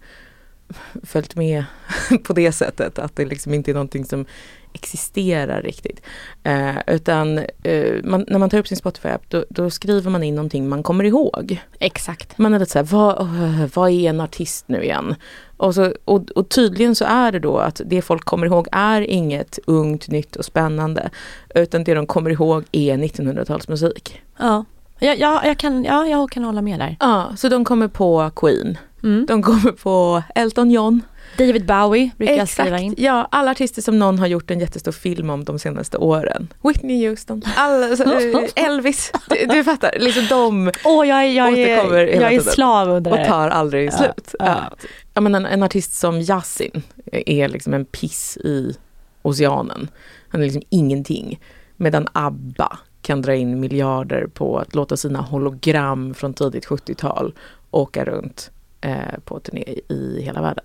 följt med på det sättet. Att det liksom inte är någonting som existerar riktigt. Eh, utan eh, man, när man tar upp sin Spotify-app då, då, skriver man in någonting man kommer ihåg. Exakt. Man är lite såhär, vad, vad är en artist nu igen? Och, så, och, och, tydligen så är det då att det folk kommer ihåg är inget ungt, nytt och spännande. Utan det de kommer ihåg är 1900-talsmusik. Ja. Ja, ja, jag kan, ja, jag kan hålla med där. Ja, så de kommer på Queen. Mm. De kommer på Elton John. David Bowie brukar jag skriva in. Ja, alla artister som någon har gjort en jättestor film om de senaste åren. Whitney Houston, alla, eh, Elvis. Du, du, fattar, liksom de oh, jag, jag, återkommer jag, hela jag är tiden. slav under Och tar aldrig ja, slut. Ja. Ja. ja. men en, en, artist som Yasin är liksom en piss i oceanen. Han är liksom ingenting. Medan ABBA kan dra in miljarder på att låta sina hologram från tidigt 70-tal åka runt eh, på turné i hela världen.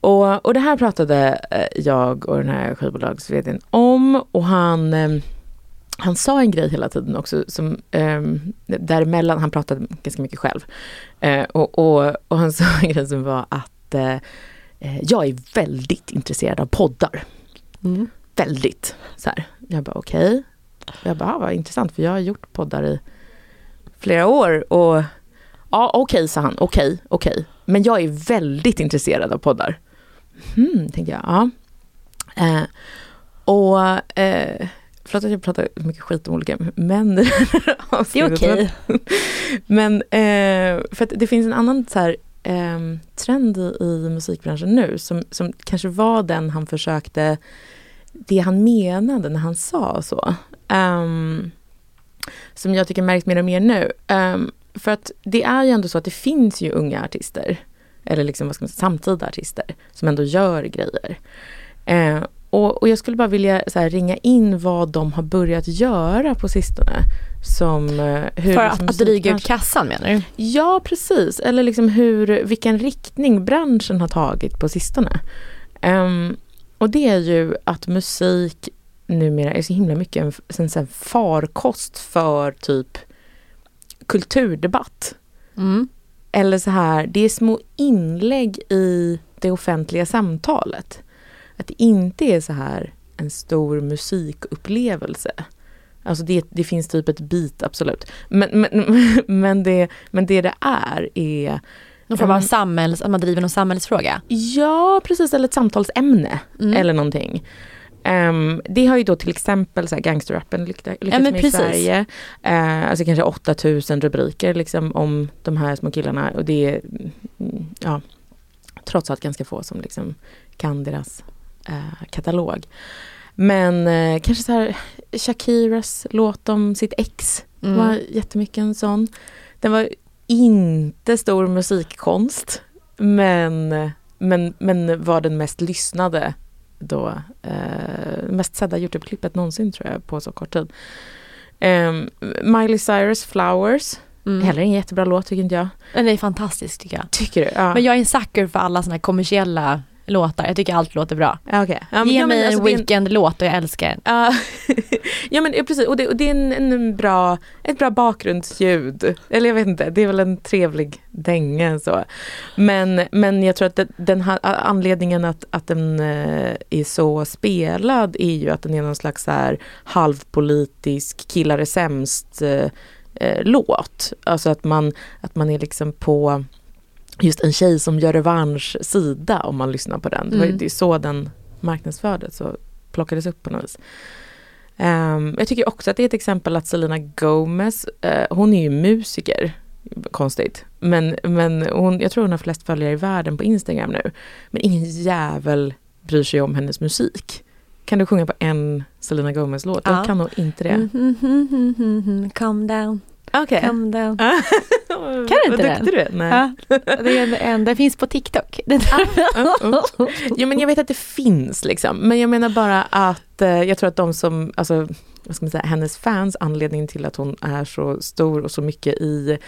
Och, och det här pratade eh, jag och den här skivbolags om och han eh, han sa en grej hela tiden också som eh, däremellan, han pratade ganska mycket själv. Eh, och, och, och, han sa en grej som var att eh, eh, jag är väldigt intresserad av poddar. Mm. Väldigt. Så här. Jag bara okej. Okay. Jag bara, ah, vad intressant för jag har gjort poddar i flera år och ja okej okay, sa han, okej, okay, okej. Okay. Men jag är väldigt intresserad av poddar. Hmm, tänkte jag, ja. Eh, och eh, Förlåt att jag pratar mycket skit om olika män. det är okej. Men eh, för att det finns en annan så här, eh, trend i, i musikbranschen nu som, som kanske var den han försökte, det han menade när han sa så. Um, som jag tycker märks mer och mer nu. Um, för att det är ju ändå så att det finns ju unga artister, eller liksom vad ska man säga, samtida artister, som ändå gör grejer. Uh, och, och, jag skulle bara vilja här, ringa in vad de har börjat göra på sistone. Som, uh, hur, För att, att dryga ut kassan menar du? Ja precis, eller liksom hur, vilken riktning branschen har tagit på sistone. Um, och det är ju att musik numera är så himla mycket en, en, en farkost för typ kulturdebatt. Mm. Eller så här, det är små inlägg i det offentliga samtalet. Att det inte är så här en stor musikupplevelse. Alltså det, det finns typ ett bit, absolut. Men, men, men, det, men det det är är någon form av samhälls, att man driver någon samhällsfråga? Ja, precis. Eller ett samtalsämne. Mm. Eller någonting. Um, det har ju då till exempel så här gangsterrappen lyckats ja, med precis. i Sverige. Uh, alltså kanske 8000 rubriker liksom om de här små killarna och det är mm, ja, trots allt ganska få som liksom kan deras uh, katalog. Men uh, kanske så här Shakiras låt om sitt ex mm. var jättemycket en sån. Den var inte stor musikkonst men, men, men var den mest lyssnade då eh, mest sedda Youtube-klippet någonsin tror jag på så kort tid. Eh, Miley Cyrus Flowers. Mm. Heller en jättebra låt tycker inte jag. Den är fantastisk tycker jag. Tycker du? Ja. Men jag är en sucker för alla såna här kommersiella låtar. Jag tycker allt låter bra. Okay. Ja, Ge ja, mig alltså, en weekend-låt och jag älskar den. Uh, ja men precis, och det, och det är en, en, bra, ett bra bakgrundsljud. Eller jag vet inte, det är väl en trevlig dänga så. Men, men jag tror att det, den här, anledningen att, att den uh, är så spelad är ju att den är någon slags så här halvpolitisk killar är sämst uh, låt. Alltså att man, att man är liksom på just en tjej som gör revansch sida om man lyssnar på den. Mm. Det är så den marknadsfördes och plockades upp på något vis. Um, jag tycker också att det är ett exempel att Selena Gomez, uh, hon är ju musiker, konstigt. Men, men hon, jag tror hon har flest följare i världen på Instagram nu. Men ingen jävel bryr sig om hennes musik. Kan du sjunga på en Selena Gomez-låt? Ja. Jag kan nog inte det. Mm, mm, mm, Calm down. Okay. Calm down. kan du inte den? Du är. Nej. Ja, det är en, den finns på TikTok. ja, men jag vet att det finns liksom. Men jag menar bara att eh, jag tror att de som, alltså, vad ska man säga, hennes fans, anledningen till att hon är så stor och så mycket i,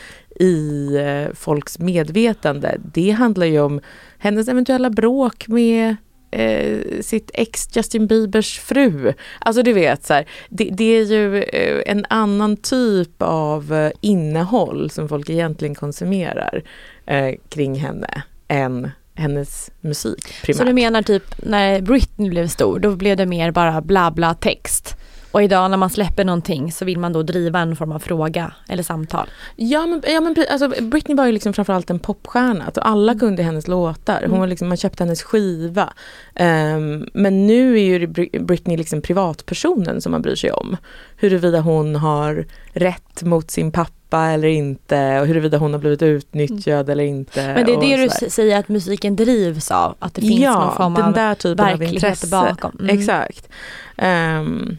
i eh, folks medvetande, det handlar ju om hennes eventuella bråk med eh, sitt ex Justin Biebers fru. Alltså du vet, så här, det, det, är ju eh, en annan typ av eh, innehåll som folk egentligen konsumerar eh, kring henne än hennes musik primärt. Så du menar typ när Britney blev stor, då blev det mer bara bla bla text? Och idag när man släpper någonting så vill man då driva en form av fråga eller samtal. Ja men, ja, men alltså, Britney var ju liksom framförallt en popstjärna. Alltså, alla kunde hennes låtar. Hon var liksom, man köpte hennes skiva. Um, men nu är ju Britney liksom privatpersonen som man bryr sig om. Huruvida hon har rätt mot sin pappa eller inte och huruvida hon har blivit utnyttjad mm. eller inte. Men det är det du säger att musiken drivs av? Att det finns ja, någon form den av där typen verklighet av bakom? Mm. Exakt. Um,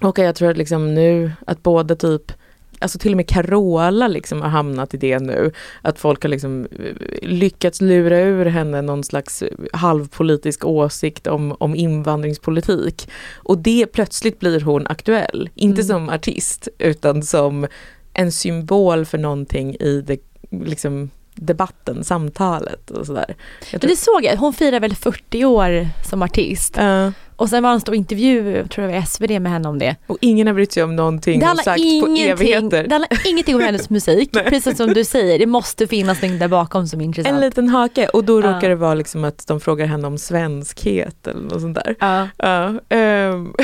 och jag tror att liksom nu att både typ Alltså till och med Carola liksom har hamnat i det nu. Att folk har liksom eh, lyckats lura ur henne någon slags halvpolitisk åsikt om, om invandringspolitik. Och det plötsligt blir hon aktuell. Inte mm. som artist utan som en symbol för någonting i det liksom debatten, samtalet och sådär. Men det såg jag, hon firar väl 40 år som artist. Uh. Och sen var det en stor intervju, tror jag var SvD med henne om det. Och ingen har brytt sig om någonting det och sagt på evigheter. Det handlar ingenting om hennes musik, precis som du säger, det måste finnas något där bakom som är intressant. En liten hake och då råkar det vara liksom att de frågar henne om svenskhet eller något sånt där. Uh. Uh, um.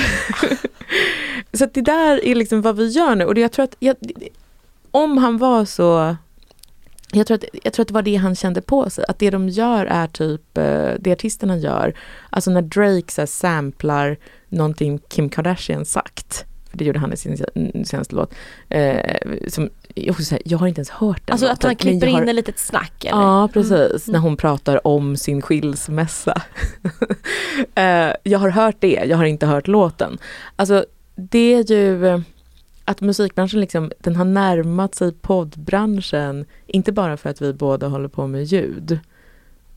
så det där är liksom vad vi gör nu och det, jag tror att jag, om han var så jag tror, att, jag tror att det var det han kände på sig, att det de gör är typ eh, det artisterna gör. Alltså när Drake så här, samplar någonting Kim Kardashian sagt, för det gjorde han i sin senaste låt, eh, som, jag, säga, jag har inte ens hört den Alltså låten, att han klipper in ett litet snack eller? Ja precis, mm. när hon pratar om sin skilsmässa. eh, jag har hört det, jag har inte hört låten. Alltså det är ju att musikbranschen liksom, den har närmat sig poddbranschen, inte bara för att vi båda håller på med ljud,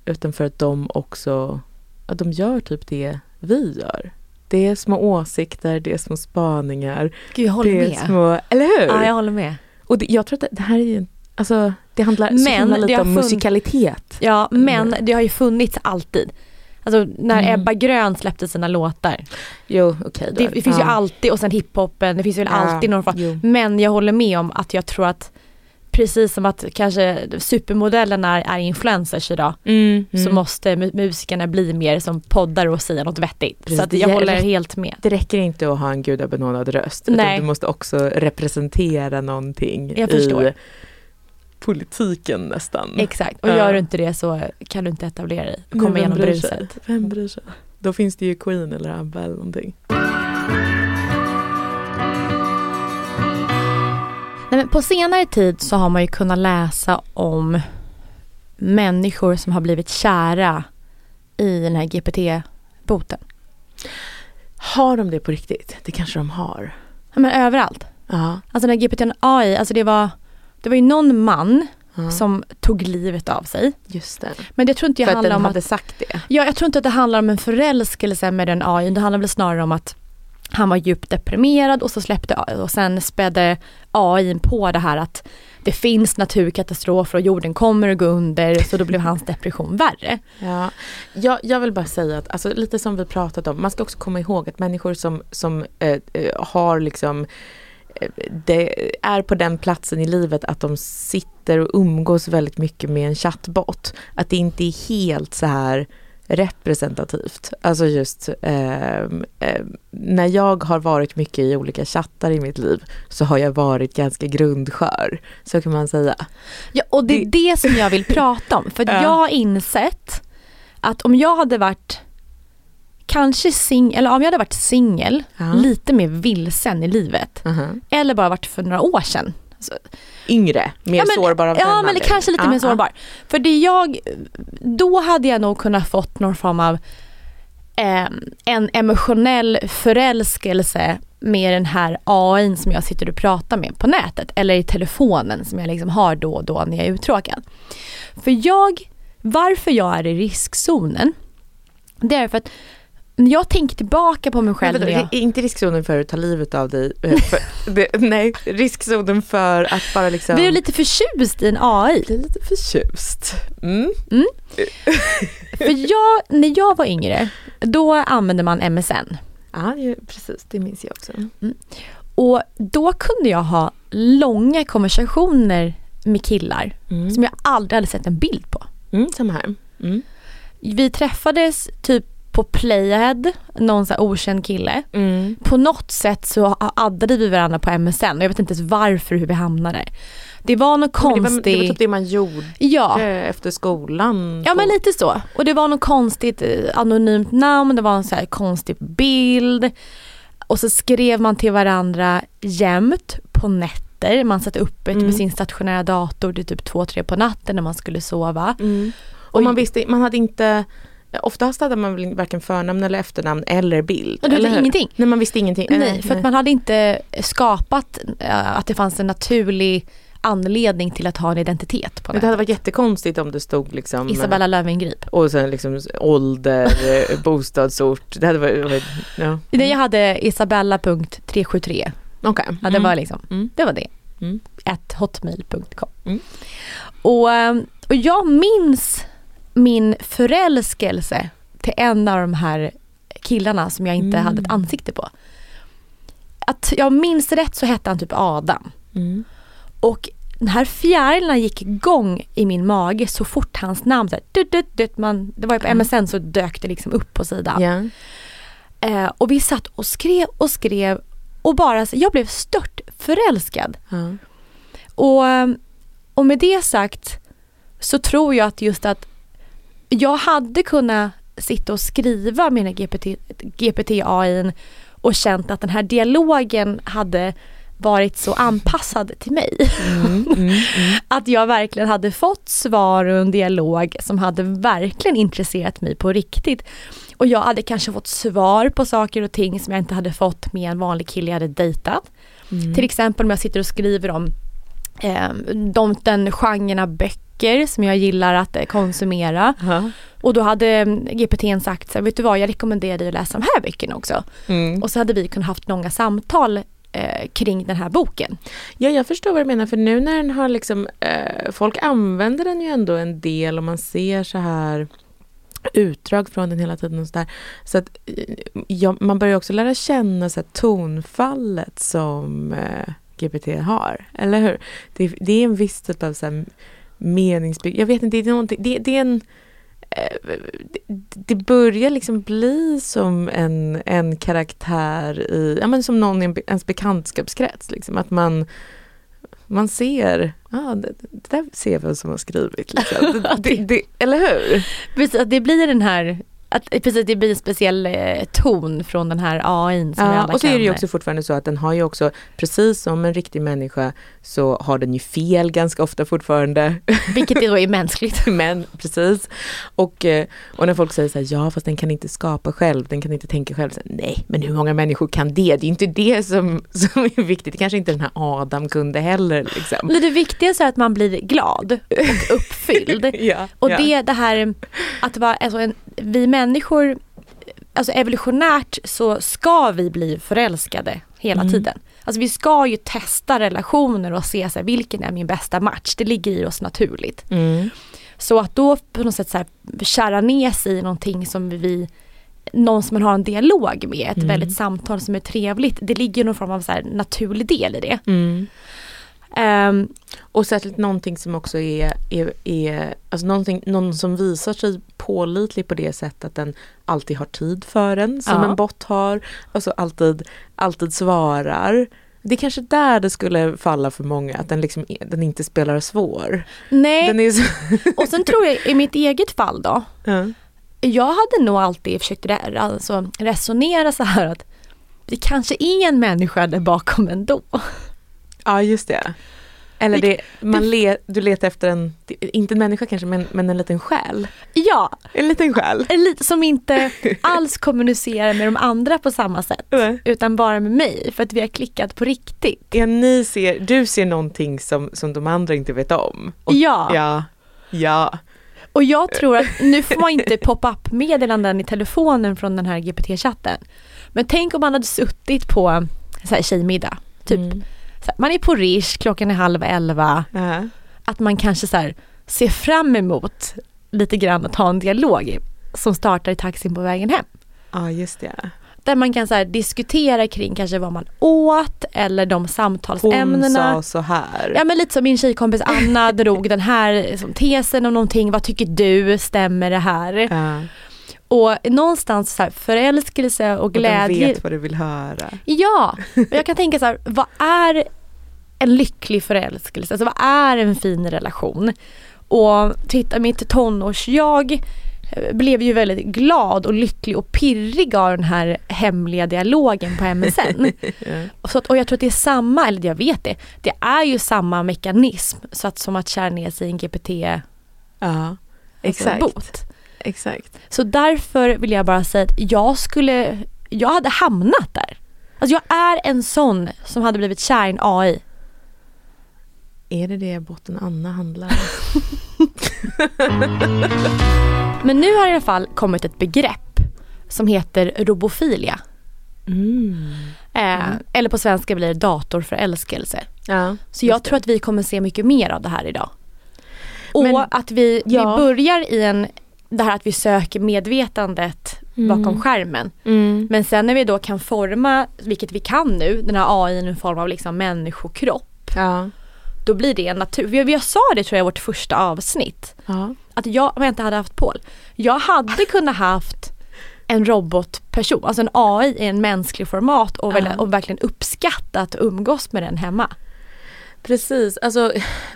utan för att de också, att de gör typ det vi gör. Det är små åsikter, det är små spaningar. Gud, jag håller det är med. Små, eller hur? Ja, jag håller med. Och det, jag tror att det, här är ju, alltså det handlar men, så lite om musikalitet. Ja, men det har ju funnits alltid. Alltså när mm. Ebba Grön släppte sina låtar. Jo. Okay, det, det, finns ja. ju alltid, och sen hiphopen, det finns väl ja, alltid någon form. Men jag håller med om att jag tror att precis som att kanske supermodellerna är, är influencers idag mm, mm. så måste musikerna bli mer som poddar och säga något vettigt. Precis, så att jag håller helt med. Det räcker inte att ha en gudabenådad röst Nej. utan du måste också representera någonting jag förstår. Politiken nästan. Exakt, och gör du inte det så kan du inte etablera dig. Komma igenom bruset. Vem bryr sig? Då finns det ju Queen eller ABBA eller någonting. Nej, men på senare tid så har man ju kunnat läsa om människor som har blivit kära i den här GPT-boten. Har de det på riktigt? Det kanske de har. Ja, men överallt. Ja. Alltså den här GPT AI, alltså det var det var ju någon man Mm. som tog livet av sig. Just det. Men det tror inte jag För att den om hade att, sagt det? Ja, jag tror inte att det handlar om en förälskelse med den AI. Det handlar väl snarare om att han var djupt deprimerad och så släppte och sen spädde AI på det här att det finns naturkatastrofer och jorden kommer att gå under så då blev hans depression värre. Ja, jag, jag vill bara säga att alltså, lite som vi pratat om, man ska också komma ihåg att människor som, som äh, har liksom det är på den platsen i livet att de sitter och umgås väldigt mycket med en chattbot. Att det inte är helt så här representativt. Alltså just eh, eh, när jag har varit mycket i olika chattar i mitt liv så har jag varit ganska grundskör. Så kan man säga. Ja och det är det, det som jag vill prata om. För ja. jag har insett att om jag hade varit kanske singel, eller om jag hade varit singel, uh-huh. lite mer vilsen i livet. Uh-huh. Eller bara varit för några år sedan. Alltså, Yngre, mer ja, men, sårbar av Ja men kanske lite uh-huh. mer sårbar. För det jag, då hade jag nog kunnat fått någon form av eh, en emotionell förälskelse med den här AI som jag sitter och pratar med på nätet eller i telefonen som jag liksom har då och då när jag är uttråkad. För jag, varför jag är i riskzonen, det är för att när jag tänker tillbaka på mig själv. Men, jag... Inte riskzonen för att ta livet av dig. Eh, för, det, nej, riskzonen för att bara liksom. Vi är lite förtjust i en AI. Är lite förtjust. Mm. Mm. för jag, när jag var yngre, då använde man MSN. Ja, precis. Det minns jag också. Mm. Och då kunde jag ha långa konversationer med killar mm. som jag aldrig hade sett en bild på. Mm, samma här. Mm. Vi träffades typ på Playhead, någon så här okänd kille. Mm. På något sätt så addade vi varandra på MSN och jag vet inte ens varför hur vi hamnade. Det var något konstigt. Det var, det var typ det man gjorde Ja. efter skolan. Ja men lite så. Och det var något konstigt eh, anonymt namn, det var en så här konstig bild. Och så skrev man till varandra jämt på nätter. Man satt uppe Mm. med sin stationära dator till typ två, tre på natten när man skulle sova. Mm. Och man visste, man hade inte Oftast hade man väl varken förnamn eller efternamn eller bild. Och du eller ingenting? Nej man visste ingenting. Nej, för att man hade inte skapat eh, att det fanns en naturlig anledning till att ha en identitet på det hade varit jättekonstigt om det stod liksom Isabella Löwengrip. Och sen liksom ålder, eh, bostadsort. Det hade varit, ja. Nej, jag hade isabella.373. Okej. Ja, det Mm. var liksom, Mm. det var det. Mm. At hotmail.com. Mm. Och, och jag minns min förälskelse till en av de här killarna som jag inte Mm. hade ett ansikte på. Att jag minns rätt så hette han typ Adam. Mm. Och den här fjärilarna gick igång i min mage så fort hans namn, så här, dut, dut, dut, man, det var ju på MSN så dök det liksom upp på sidan. Ja. Eh, och vi satt och skrev och skrev och bara, så- jag blev stört förälskad. Ja. Och, och med det sagt så tror jag att just att jag hade kunnat sitta och skriva mina GPT, GPT-AI och känt att den här dialogen hade varit så anpassad till mig. Mm, mm, mm. Att jag verkligen hade fått svar och en dialog som hade verkligen intresserat mig på riktigt. Och jag hade kanske fått svar på saker och ting som jag inte hade fått med en vanlig kille jag hade dejtat. Mm. Till exempel om jag sitter och skriver om eh, de, den genren av böcker som jag gillar att eh, konsumera. Ja. Och då hade mm, GPTn sagt så här, vet du vad jag rekommenderar dig att läsa de här böckerna också. Mm. Och så hade vi kunnat haft långa samtal eh, kring den här boken. Ja, jag förstår vad du menar för nu när den har liksom, eh, folk använder den ju ändå en del och man ser så här utdrag från den hela tiden och så där. Så att eh, ja, man börjar också lära känna så här, tonfallet som eh, GPT har, eller hur? Det, det är en viss typ av så här, meningsbygg, jag vet inte, det är, någonting, det, det är en eh, det- börjar liksom bli som en, en karaktär i, ja men som någon i ens bekantskapskrets liksom, att man man ser, ja det, det där ser vem som har skrivit liksom. det, det, Eller hur? Precis, att det blir den här, att, precis, det blir en speciell eh, ton från den här AI som vi Ja, alla och så är det ju också fortfarande så att den har ju också, precis som en riktig människa, så har den ju fel ganska ofta fortfarande. Vilket då är mänskligt. Men precis. Och, eh, och när folk säger så här, ja fast den kan inte skapa själv, den kan inte tänka själv. Så, Nej, men hur många människor kan det? Det är inte det som, som är viktigt. Det kanske inte den här Adam kunde heller. Liksom. Men Det viktigaste är att man blir glad och uppfylld. Ja, och ja. det, det här att vara, alltså en, vi människor, alltså evolutionärt så ska vi bli förälskade hela Mm. tiden. Alltså vi ska ju testa relationer och se så här, vilken är min bästa match. Det ligger i oss naturligt. Mm. Så att då på något sätt så här, kära ner sig i någonting som vi någon som man har en dialog med, ett Mm. väldigt samtal som är trevligt. Det ligger någon form av så här naturlig del i det. Mm. Ehm, Och särskilt någonting som också är, är, är alltså någon som visar sig pålitlig på det sättet att den alltid har tid för en, som Ja. en bot har. Alltså alltid, alltid svarar. Det är kanske där det skulle falla för många, att den, liksom, är- den inte spelar svår. nej, så, och sen tror jag i mitt eget fall då, ja. jag hade nog alltid försökt re- alltså, resonera så här att det kanske är en människa där bakom ändå. Ja, just det. Eller det, man le, du letar efter en, inte en människa kanske, men, men en liten själ. Ja, En liten själ. en lite som inte alls kommunicerar med de andra på samma sätt. Nej. Utan bara med mig för att vi har klickat på riktigt. Ja, ni ser, du ser någonting som, som de andra inte vet om. Och, Ja. Ja. Ja. Och jag tror att nu får man inte pop-up meddelanden i telefonen från den här GPT-chatten. Men tänk om man hade suttit på så här, tjejmiddag. Typ. Mm. Man är på Rish, klockan är halv elva. Ja. Att man kanske så här, ser fram emot lite grann att ha en dialog som startar i taxin på vägen hem. Ja, just det. Där man kan så här, diskutera kring kanske vad man åt eller de samtalsämnena. Hon sa så här. Ja men lite som min tjejkompis Anna drog den här liksom, tesen om någonting. Vad tycker du? Stämmer det här? Ja. Och någonstans så här, förälskelse och glädje. Och den vet vad du vill höra. Ja, och jag kan tänka så här, vad är en lycklig förälskelse? Alltså vad är en fin relation? Och titta mitt tonårs-jag blev ju väldigt glad och lycklig och pirrig av den här hemliga dialogen på MSN. och, så att, och jag tror att det är samma, eller jag vet det, det är ju samma mekanism så att som att kära ner sig i en GPT Ja, alltså exakt. bot. Exakt. Så därför vill jag bara säga att jag skulle, jag hade hamnat där. Alltså jag är en sån som hade blivit kär i en AI. Är det det botten Anna handlar Men nu har i alla fall kommit ett begrepp som heter robofilia. Mm. Eh, Eller på svenska blir det datorförälskelse. Ja, Så jag tror att vi kommer se mycket mer av det här idag. Och Men- att vi, ja. vi börjar i en, det här att vi söker medvetandet bakom skärmen. Mm. Men sen när vi då kan forma, vilket vi kan nu, den här AI i en form av liksom människokropp. Ja. Då blir det en natur, vi, vi sa det tror jag i vårt första avsnitt. Ja. Att jag, om jag inte hade haft Paul, jag hade kunnat haft en robotperson, alltså en AI i en mänsklig format och, Ja. och verkligen uppskattat att umgås med den hemma. Precis, alltså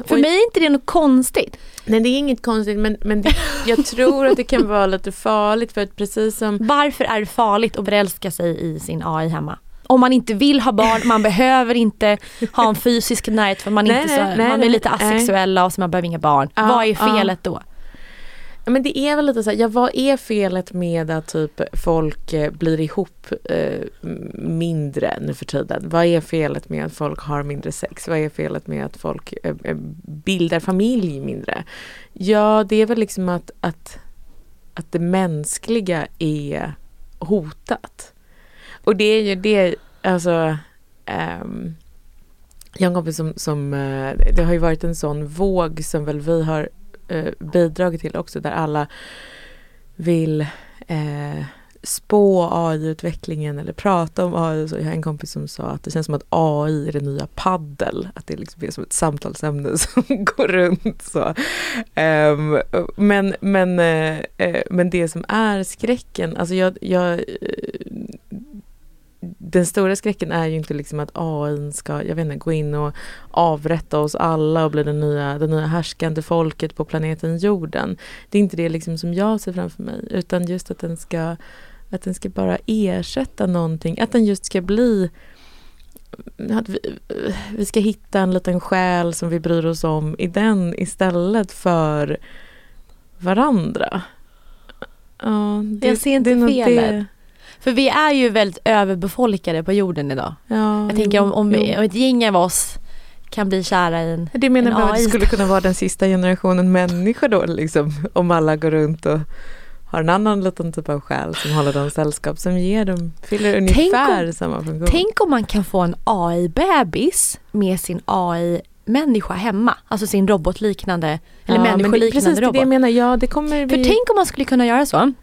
För mig är inte det något konstigt. Nej det är inget konstigt men, men det, jag tror att det kan vara lite farligt för att precis som Varför är det farligt att förälska sig i sin AI hemma? Om man inte vill ha barn, man behöver inte ha en fysisk närhet för man, Nej, inte så, nej, man är nej, lite asexuella och så man behöver inga barn. Ja, Vad är ja. felet då? Ja, men det är väl lite så här, ja vad är felet med att typ folk eh, blir ihop eh, mindre nu för tiden? Vad är felet med att folk har mindre sex? Vad är felet med att folk eh, eh, bildar familj mindre? Ja, det är väl liksom att, att, att det mänskliga är hotat. Och det är ju det, alltså ehm, jag har en kompis som, som eh, det har ju varit en sån våg som väl vi har eh, bidragit till också där alla vill eh, spå AI-utvecklingen eller prata om AI. Så jag har en kompis som sa att det känns som att AI är det nya paddel. Att det liksom är som ett samtalsämne som går runt så. Ehm, men, men, eh, eh, men det som är skräcken, alltså jag, jag eh, den stora skräcken är ju inte liksom att AI ska, jag vet inte, gå in och avrätta oss alla och bli den nya, det nya härskande folket på planeten jorden. Det är inte det liksom som jag ser framför mig, utan just att den ska, att den ska bara ersätta någonting, att den just ska bli att vi, vi ska hitta en liten själ som vi bryr oss om i den istället för varandra. Ja, det, Jag ser inte det felet. det. För vi är ju väldigt överbefolkade på jorden idag. Ja, Jag tänker om, om, jo. om ett gäng av oss kan bli kära i en Det menar en jag att det AI. skulle kunna vara den sista generationen människor då liksom. Om alla går runt och har en annan liten typ av själ som håller dem sällskap som ger dem, fyller ungefär om- samma funktion. Tänk om man kan få en AI-bebis med sin AI-människa hemma. Alltså sin robotliknande, eller Ja, människoliknande Precis, det robot. det jag menar. Ja, det kommer vi... För tänk om man skulle kunna göra så.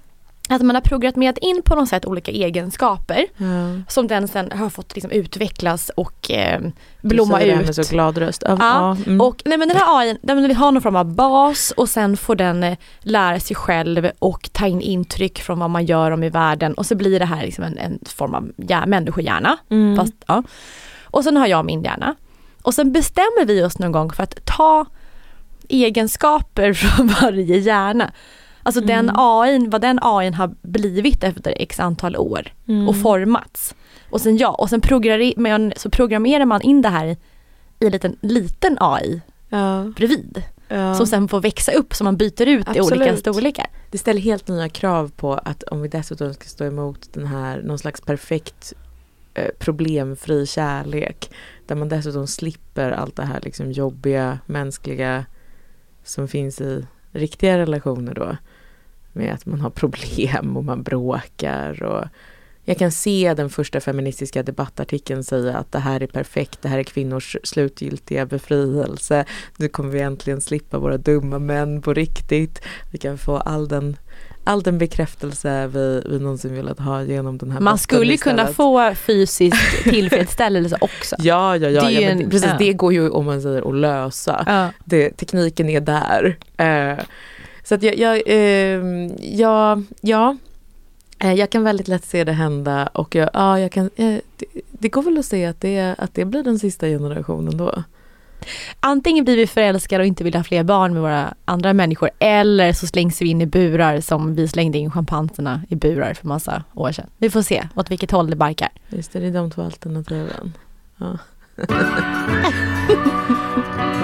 Att man har programmerat in på något sätt olika egenskaper ja. som den sen har fått liksom utvecklas och eh, blomma Du ut. med så glad röst. Ja, Ja, mm. och nej, men den här AI, den vill ha någon form av bas och sen får den eh, lära sig själv och ta in intryck från vad man gör om i världen och så blir det här liksom en, en form av hjär, människohjärna. Mm. Fast, ja. Och sen har jag min hjärna. Och sen bestämmer vi oss någon gång för att ta egenskaper från varje hjärna. Alltså den Mm. AI, vad den AI har blivit efter x antal år Mm. och formats. Och sen ja, och sen programmerar, så programmerar man in det här i en liten, liten AI ja, bredvid. ja. Som sen får växa upp så man byter ut i olika Absolut. storlekar. Det ställer helt nya krav på att om vi dessutom ska stå emot den här, någon slags perfekt eh, problemfri kärlek där man dessutom slipper allt det här liksom jobbiga, mänskliga som finns i riktiga relationer då med att man har problem och man bråkar och jag kan se den första feministiska debattartikeln säga att det här är perfekt, det här är kvinnors slutgiltiga befrielse. Nu kommer vi äntligen slippa våra dumma män på riktigt. Vi kan få all den all den bekräftelse vi, vi någonsin velat ha genom den här Man skulle kunna få fysisk tillfredsställelse också. ja, ja, ja, det, ja, en, precis, ja. det går ju om man säger att lösa. Ja. Det, tekniken är där. Uh, så att jag, jag, uh, ja, ja, uh, jag kan väldigt lätt se det hända och jag, ja, jag kan, det, det, går väl att se att det, att det blir den sista generationen då. Antingen blir vi förälskade och inte vill ha fler barn med våra andra människor eller så slängs vi in i burar som vi slängde in schimpanserna i burar för massa år sedan. Vi får se åt vilket håll det barkar. Just det, det är de två alternativen. Ja.